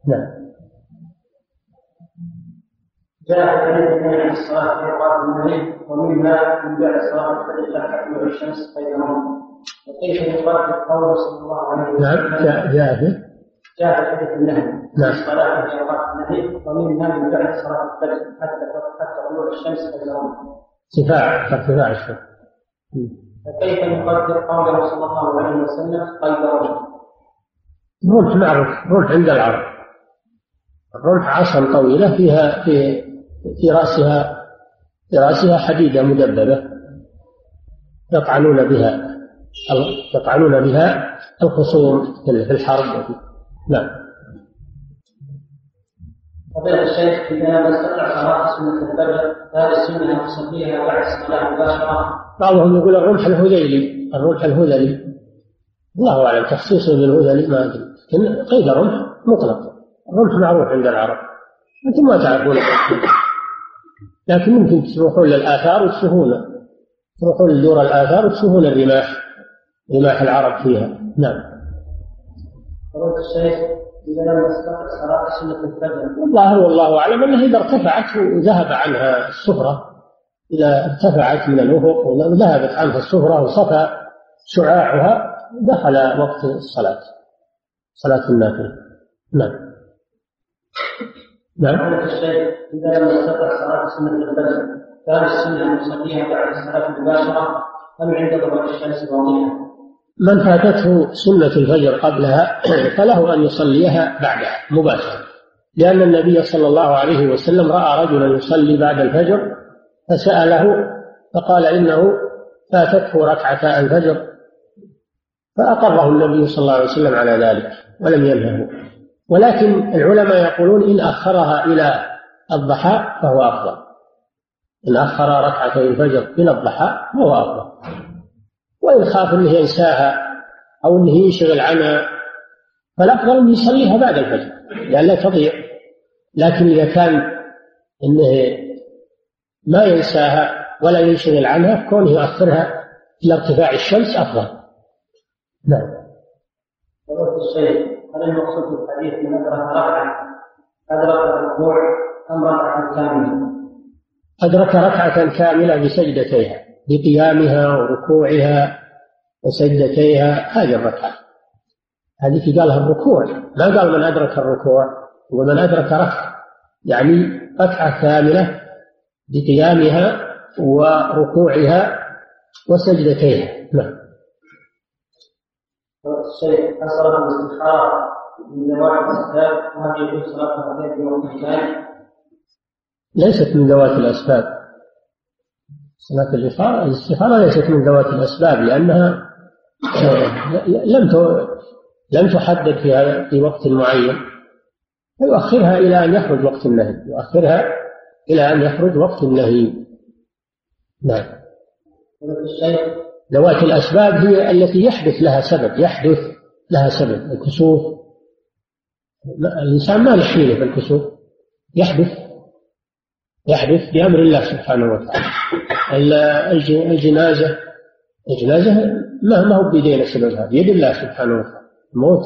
نعم. جاء في النبي الصلاة في أوقات الليل ومنها من بعد صلاة الفجر حتى تطلع الشمس بينهم وكيف يقدر قوله صلى الله عليه وسلم نعم جاء جاء جاء في حديث النهي نعم الصلاة في أوقات الليل ومنها من بعد صلاة الفجر حتى حتى طلوع الشمس بينهم ارتفاع ارتفاع الشمس فكيف نقدر قوله صلى الله عليه وسلم قلب رجل؟ رمح معروف رمح عند العرب الرمح عصا طويلة فيها في في رأسها في رأسها حديدة مدببة يطعنون بها يطعنون بها الخصوم في الحرب. نعم. فضيلة الشيخ إذا لم نستطع صلاة سنة الفجر هذه السنة أن نصليها بعد الصلاة مباشرة؟ بعضهم يقول الرمح الهذيلي الرمح الهذلي. الله أعلم تخصيصه بالهذلي ما أدري لكن قيد الرمح مطلق. الرمح معروف عند العرب أنتم ما تعرفون. لكن ممكن تروحون للآثار وتشوفون تروحون لدور الآثار وتشوفون الرماح رماح العرب فيها. نعم. فضيلة الشيخ إذا لم يستطع صلاة سنة الفجر. الظاهر والله أعلم أنه إذا ارتفعت وذهب عنها السفرة إذا ارتفعت من الأفق وذهبت عنها السفرة وصفى شعاعها دخل وقت الصلاة صلاة النافلة. نعم. نعم. الشيخ إذا لم يستطع صلاة سنة الفجر كان السنة يصليها بعد الصلاة مباشرة أم عند ضوء الشمس واضحة؟ من فاتته سنة الفجر قبلها فله أن يصليها بعدها مباشرة. لأن النبي صلى الله عليه وسلم رأى رجلا يصلي بعد الفجر فسأله فقال إنه فاتته ركعتا الفجر فأقره النبي صلى الله عليه وسلم على ذلك ولم ينهه. ولكن العلماء يقولون إن أخرها إلى الضحى فهو أفضل. إن أخر ركعتي الفجر إلى الضحى فهو أفضل. وإن خاف أنه ينساها أو أنه ينشغل عنها فالأفضل أن يصليها بعد الفجر لأن لا تضيع. لكن إذا كان أنه ما ينساها ولا ينشغل عنها كونه يؤخرها إلى ارتفاع الشمس أفضل. نعم. هل المقصود بالحديث من أدرك أدرك الركوع أم ركعة كاملة؟ أدرك ركعة كاملة بسجدتيها بقيامها وركوعها وسجدتيها هذه الركعة. هذه قالها الركوع. ما قال من أدرك الركوع ومن أدرك ركعة. يعني ركعة كاملة بقيامها وركوعها وسجدتيها. نعم. الشيخ الاستخارة من ذوات الأسباب وهل يجوز صلاة في وقت؟ ليست من ذوات الأسباب. صلاة الاستخارة الاستخارة ليست من ذوات الأسباب لأنها لم لم تحدد في في وقت معين. فيؤخرها إلى أن يخرج وقت النهي. يؤخرها إلى أن يخرج وقت النهي. نعم. ذوات الأسباب هي التي يحدث لها سبب يحدث لها سبب الكسوف. الإنسان ما له حيلة في الكسوف. يحدث يحدث بأمر الله سبحانه وتعالى. الجنازة الجنازة ما ما هو بيدينا سببها بيد الله سبحانه وتعالى الموت.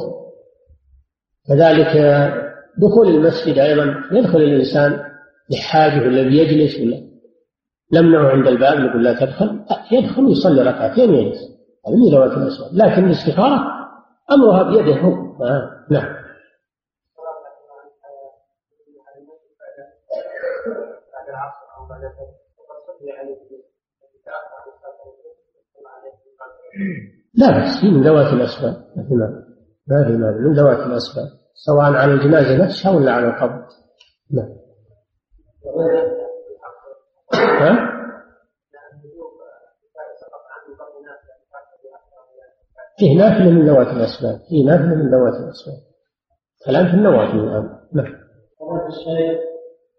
كذلك دخول المسجد أيضا يدخل الإنسان لحاجة ولا بيجلس ولا نمنعه عند الباب نقول لا تدخل. يدخل يصلي ركعتين ويجلس. هذا من ذوات الأسباب. لكن الاستخارة أمرها بيده. هو آه. نعم. لا بأس من ذوات الأسباب. ما في مال من ذوات الأسباب. سواء على الجنازة نفسها ولا على القبر. نعم. ها؟ فيه نافلة من ذوات الأسباب فيه نافلة من ذوات الأسباب. كلام في النوافل الآن. نعم. الشيء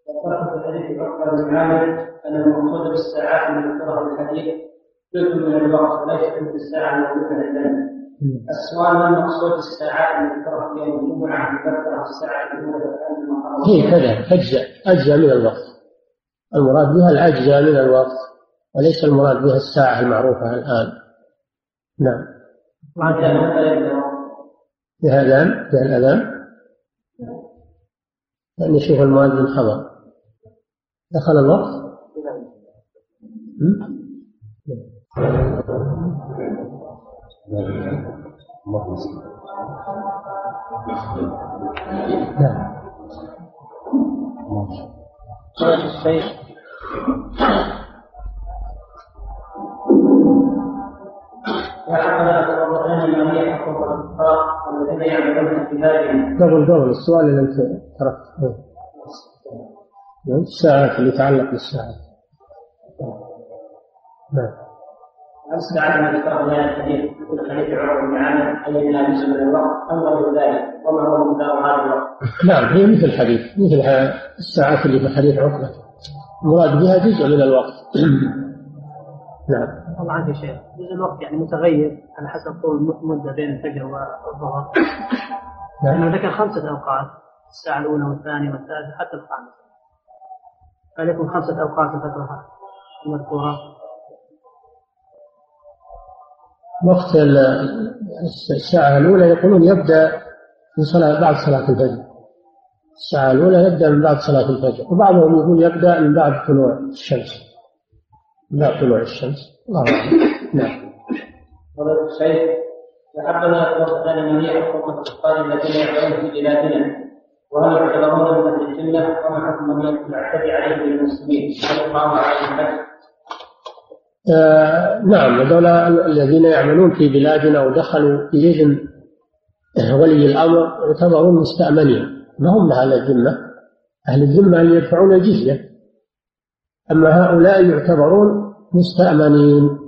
ذكرت في حديث عقبة بن عامر أن المقصود بالساعات من ذكرها الحديث جزء من الوقت وليس مثل الساعة الموجودة عندنا السؤال ما المقصود بالساعات من ذكرها في يوم الجمعة مذكرة الساعة الأولى هي كذا أجزاء أجزاء من الوقت. المراد بها الأجزاء من الوقت وليس المراد بها الساعة المعروفة الآن. نعم. بها الأذان؟ بها الأذان؟ يعني يشوف المؤذن حضر دخل الوقت؟ نعم. الشيخ قبل قبل السؤال اللي انت تركته الساعات اللي يتعلق بالساعات نعم. الساعات التي ذكرها في الحديث مثل حديث عمر بن عامر الذي لا يجوز من الوقت أم غير ذلك وما هو مقدار هذا الوقت؟ نعم هي مثل الحديث مثل الساعات اللي في حديث عقبة. المراد بها جزء من الوقت. نعم. الله عنك يا شيخ جزء الوقت يعني متغير على حسب طول المدة بين الفجر والظهر. نعم. ذكر خمسة أوقات الساعة الأولى والثانية والثالثة حتى الخامسة. عليكم خمسة أوقات ذكرها المذكورة. وقت الساعة الأولى يقولون يبدأ من صلاة بعد صلاة الفجر. الساعة الأولى يبدأ من بعد صلاة الفجر. وبعضهم يقول يبدأ من بعد طلوع الشمس. من بعد طلوع الشمس. الله أعلم. نعم. فضيلة الشيخ الذين في بلادنا. وهل يعتبرون من الجنة؟ وما حكم من يعتدي المسلمين؟ هل؟ آه نعم هذولا الذين يعملون في بلادنا ودخلوا في إذن ولي الأمر يعتبرون مستأمنين. ما هم أهل الذمة؟ أهل الذمة اللي يدفعون الجزية. أما هؤلاء يعتبرون مستأمنين.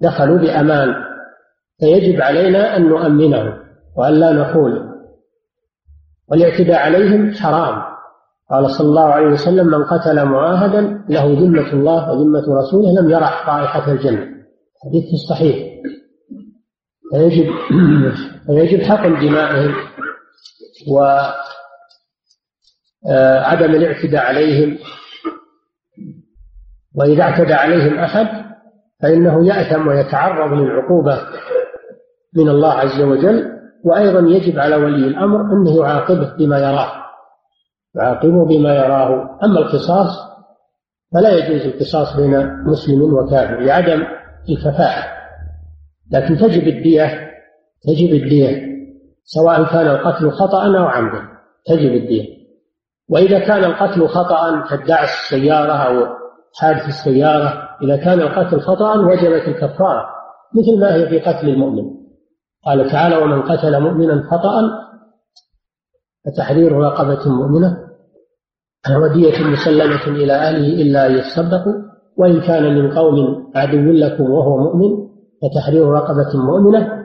دخلوا بأمان. فيجب علينا أن نؤمنهم وأن لا والاعتداء عليهم حرام. قال صلى الله عليه وسلم من قتل معاهدا له ذمة الله وذمة رسوله لم يرح رائحة الجنة حديث الصحيح فيجب فيجب حقن دمائهم وعدم آه، الاعتداء عليهم. وإذا اعتدى عليهم أحد فإنه يأثم ويتعرض للعقوبة من الله عز وجل. وأيضا يجب على ولي الأمر أنه يعاقبه بما يراه. يعاقبه بما يراه. أما القصاص فلا يجوز القصاص بين مسلم وكافر لعدم الكفاءة لكن تجب الدية تجب الدية سواء كان القتل خطأ أو عمدا تجب الدية. وإذا كان القتل خطأ كدعس السيارة أو حادث السيارة. إذا كان القتل خطأ وجبت الكفارة مثل ما هي في قتل المؤمن. قال تعالى ومن قتل مؤمنا خطأ فتحرير رقبة مؤمنة ودية مسلمة إلى أهله إلا أن يصدقوا وإن كان من قوم عدو لكم وهو مؤمن فتحرير رقبة مؤمنة.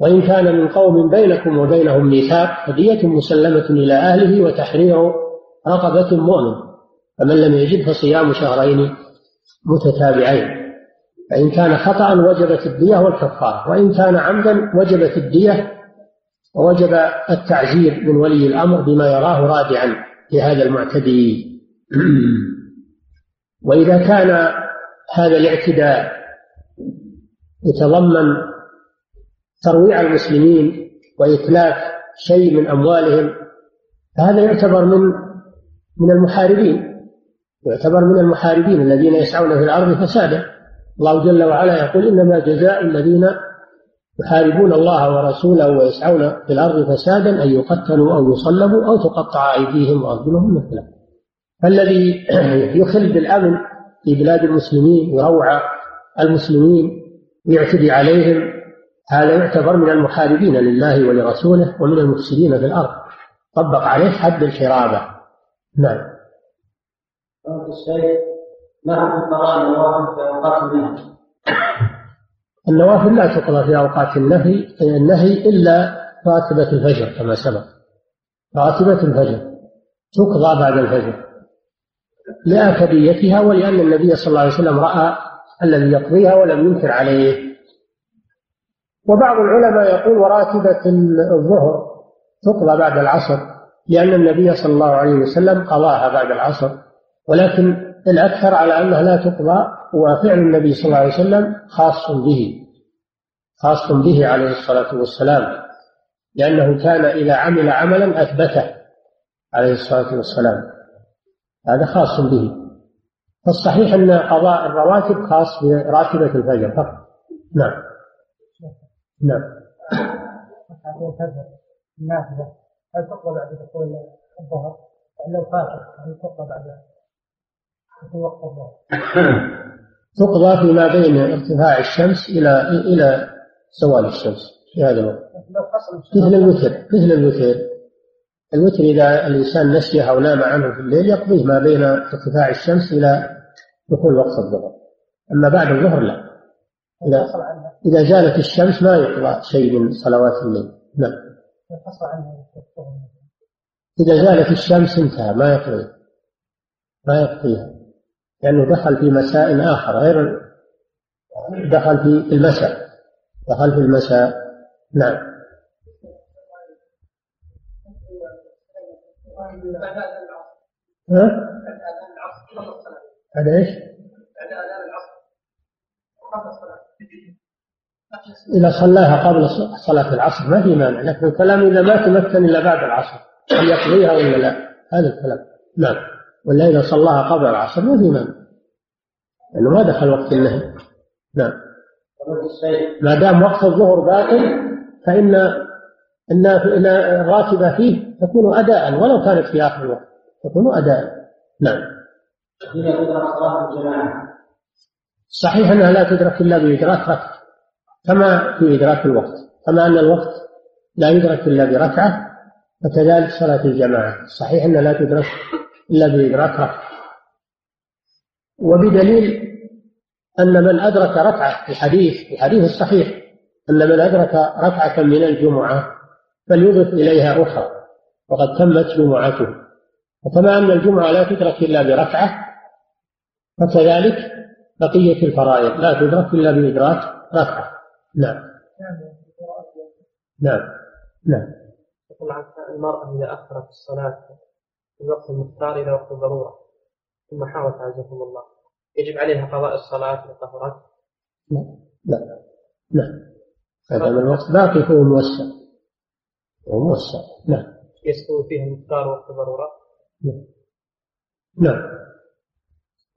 وإن كان من قوم بينكم وبينهم ميثاق فدية مسلمة إلى أهله وتحرير رقبة مؤمن. فمن لم يجد فصيام شهرين متتابعين. فإن كان خطأ وجبت الدية والكفارة وإن كان عمدا وجبت الدية ووجب التعزير من ولي الأمر بما يراه رادعا لهذا المعتدي. وإذا كان هذا الاعتداء يتضمن ترويع المسلمين وإتلاف شيء من أموالهم فهذا يعتبر من من المحاربين. يعتبر من المحاربين الذين يسعون في الأرض فسادا. الله جل وعلا يقول إنما جزاء الذين يحاربون الله ورسوله ويسعون في الأرض فسادا أن يقتلوا أو يصلبوا أو تقطع أيديهم وأرجلهم مثله فالذي يخل بالأمن في بلاد المسلمين ويروع المسلمين ويعتدي عليهم هذا يعتبر من المحاربين لله ولرسوله ومن المفسدين في الأرض. طبق عليه حد الحرابة. نعم. الشيخ ما؟ النوافل لا تقضى في أوقات النهي النهي إلا راتبة الفجر كما سبق. راتبة الفجر. تقضى بعد الفجر. لآكديتها ولأن النبي صلى الله عليه وسلم رأى الذي يقضيها ولم ينكر عليه. وبعض العلماء يقول وراتبة الظهر تقضى بعد العصر لأن النبي صلى الله عليه وسلم قضاها بعد العصر. ولكن الأكثر على أنها لا تقضى وفعل النبي صلى الله عليه وسلم خاص به خاص به عليه الصلاة والسلام لأنه كان إذا عمل عملا أثبته عليه الصلاة والسلام. هذا خاص به. فالصحيح أن قضاء الرواتب خاص براتبة الفجر فقط. نعم. نعم. هل تقضى بعد دخول الظهر؟ لو فاتت هل تقضى بعد تقضى فيما بين ارتفاع الشمس إلى إلى زوال الشمس في هذا الوقت. مثل الوتر مثل الوتر. الوتر إذا الإنسان نسيه أو نام عنه في الليل يقضيه ما بين ارتفاع الشمس إلى دخول وقت الظهر. أما بعد الظهر لا. إذا إذا زالت الشمس ما يقضى شيء من صلوات الليل. نعم. إذا زالت الشمس انتهى ما يقضي ما يقضيها. لأنه دخل في مساء آخر غير دخل في المساء دخل في المساء نعم ها؟ هذا إيش؟ إذا صلاها قبل صلاة العصر ما في مانع لكن الكلام إذا ما تمكن إلا بعد العصر هل يقضيها ولا لا؟ هذا الكلام نعم ولا إذا صلاها قبل العصر ما في مانع. لأنه ما دخل وقت النهي. نعم. ما دام وقت الظهر باقي فإن إن الراتبة فيه تكون أداء ولو كانت في آخر الوقت تكون أداء. نعم. صحيح أنها لا تدرك إلا بإدراك ركعة كما في إدراك الوقت. كما أن الوقت لا يدرك إلا بركعة فكذلك صلاة الجماعة. صحيح أنها لا تدرك إلا بإدراك ركعة وبدليل أن من أدرك ركعة في الحديث في الحديث الصحيح أن من أدرك ركعة من الجمعة فليضف إليها أخرى وقد تمت جمعته. وكما أن الجمعة لا تدرك إلا بركعة فكذلك بقية الفرائض لا تدرك إلا بإدراك ركعة. نعم. نعم. نعم. المرأة إذا أخرت الصلاة في الوقت المختار إلى وقت الضرورة. ثم حاولت عزكم الله. يجب عليها قضاء الصلاة إذا طهرت؟ لا. لا. لا. هذا من الوقت باقي فهو موسع. هو موسع. نعم يستوي فيه المختار وقت الضرورة؟ نعم نعم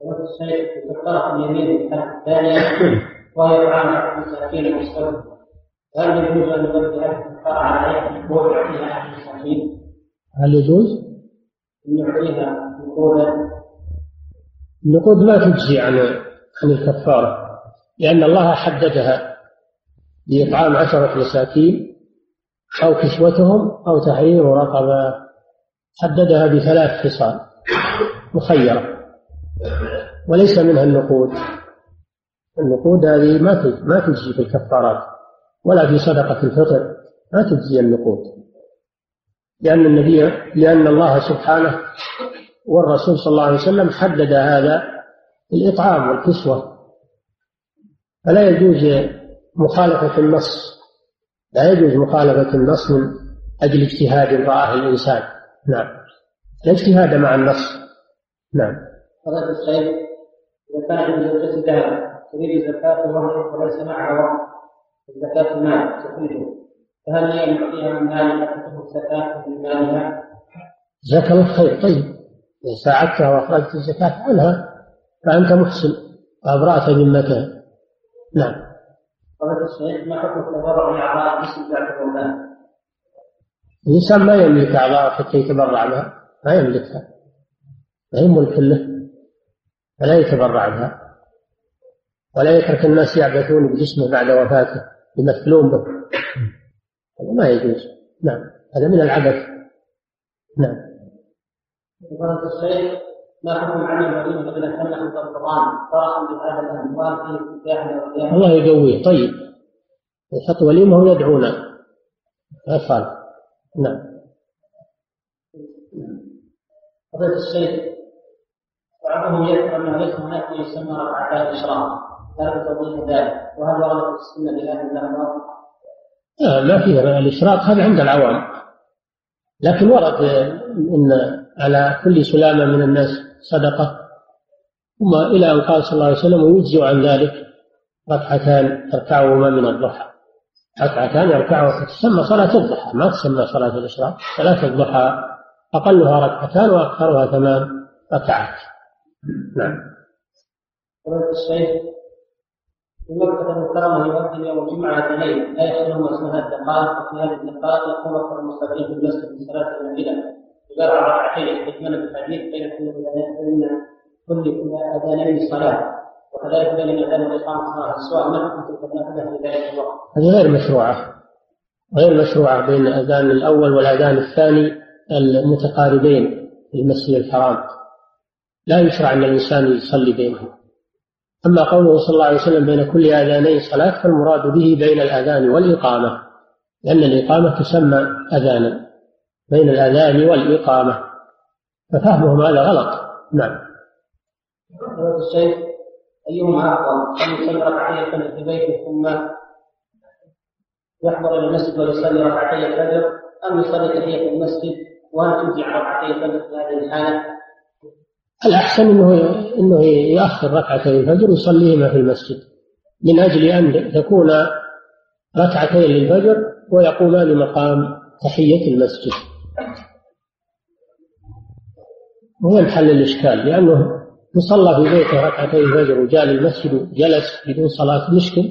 الشيء في اليمين الثانية وهي طعام المساكين المستوى. هل يجوز أن يبدل الكفاره عليه. ويعطيها احد المساكين؟ هل يجوز؟ النقود ما تجزي عن عن الكفارة لأن الله حددها بإطعام عشرة مساكين أو كسوتهم أو تحرير رقبة. حددها بثلاث خصال مخيرة وليس منها النقود. النقود هذه ما ما تجزي في الكفارات ولا في صدقة الفطر ما تجزي النقود. لأن النبي لأن الله سبحانه والرسول صلى الله عليه وسلم حدد هذا الإطعام والكسوة. فلا يجوز مخالفة النص لا يجوز مخالفة النص من أجل اجتهاد رآه الإنسان. نعم. لا اجتهاد مع النص. نعم. فضيلة الشيخ إذا كان زوجته ذهب تريد زكاة وهو وليس معها وقت زكاة المال تخرجه فهل يعطيها من تخرج زكاة من مالها؟ جزاك الله خير طيب إذا ساعدتها وأخرجت الزكاة عنها فأنت محسن وأبرأت ذمتها نعم. قضية الشيخ ما حكم التبرع بأعضاء الجسم بعد الوفاة؟ الإنسان ما يملك أعضاء حتى يتبرع بها ما يملكها ما هي ملك له فلا يتبرع بها ولا يترك الناس يعبثون بجسمه بعد وفاته يمثلون به هذا ما يجوز. نعم. هذا من العبث. نعم. فضيلة الشيخ ما حكم المدينة الذين تمنحوا القرآن فرحا بهذا الأموال في الله يقويه. طيب. يحط وليمة ويدعونا صالح نعم. فضيلة الشيخ بعضهم يذكر أنه ليس هناك ما يسمى ركعتي الاشراق لا توضيح ذلك وهل وردت السنة بهذا الامر؟ لا ما فيها. الإشراق هذا عند العوام. لكن ورد إن على كل سلامة من الناس صدقة. ثم إلى أن قال صلى الله عليه وسلم ويجزئ عن ذلك ركعتان تركعهما من الضحى. ركعتان يركعها تسمى صلاة الضحى. ما تسمى صلاة الإشراق صلاة الضحى. أقلها ركعتان وأكثرها ثمان ركعات. نعم. مكة المكرمة يؤذن يوم الجمعة اثنين لا يحصلهما اسمها الدقائق. وفي هذه الدقائق يقوم أكثر المصلين في المسجد من صلاة النافلة. يقرأ ركعتين يحتجون بالحديث بين كل كل أذانين صلاة وكذلك بين الأذان والإقامة صلاة. ما حكم تلك النافلة في ذلك الوقت. هذه غير مشروعة. غير مشروعة بين الأذان الأول والأذان الثاني المتقاربين في المسجد الحرام. لا يشرع أن الإنسان يصلي بينهم. أما قوله صلى الله عليه وسلم بين كل آذانين صلاة فالمراد به بين الآذان والإقامة لأن الإقامة تسمى أذانا بين الأذان والإقامة. ففهمهم هذا غلط. نعم. الشيخ أيهما أفضل أن يصلي ركعتين في بيته ثم يحضر إلى المسجد ويصلي ركعتي الفجر أم يصلي تحية المسجد وهل تجزي ركعتي الفجر في هذه الحالة؟ الأحسن أنه أنه يؤخر ركعتي الفجر ويصليهما في المسجد. من أجل أن تكون ركعتين للفجر ويقومان مقام تحية المسجد. هو الحل الإشكال لأنه يصلى في بيته ركعتي الفجر وجاء للمسجد وجلس بدون صلاة مشكل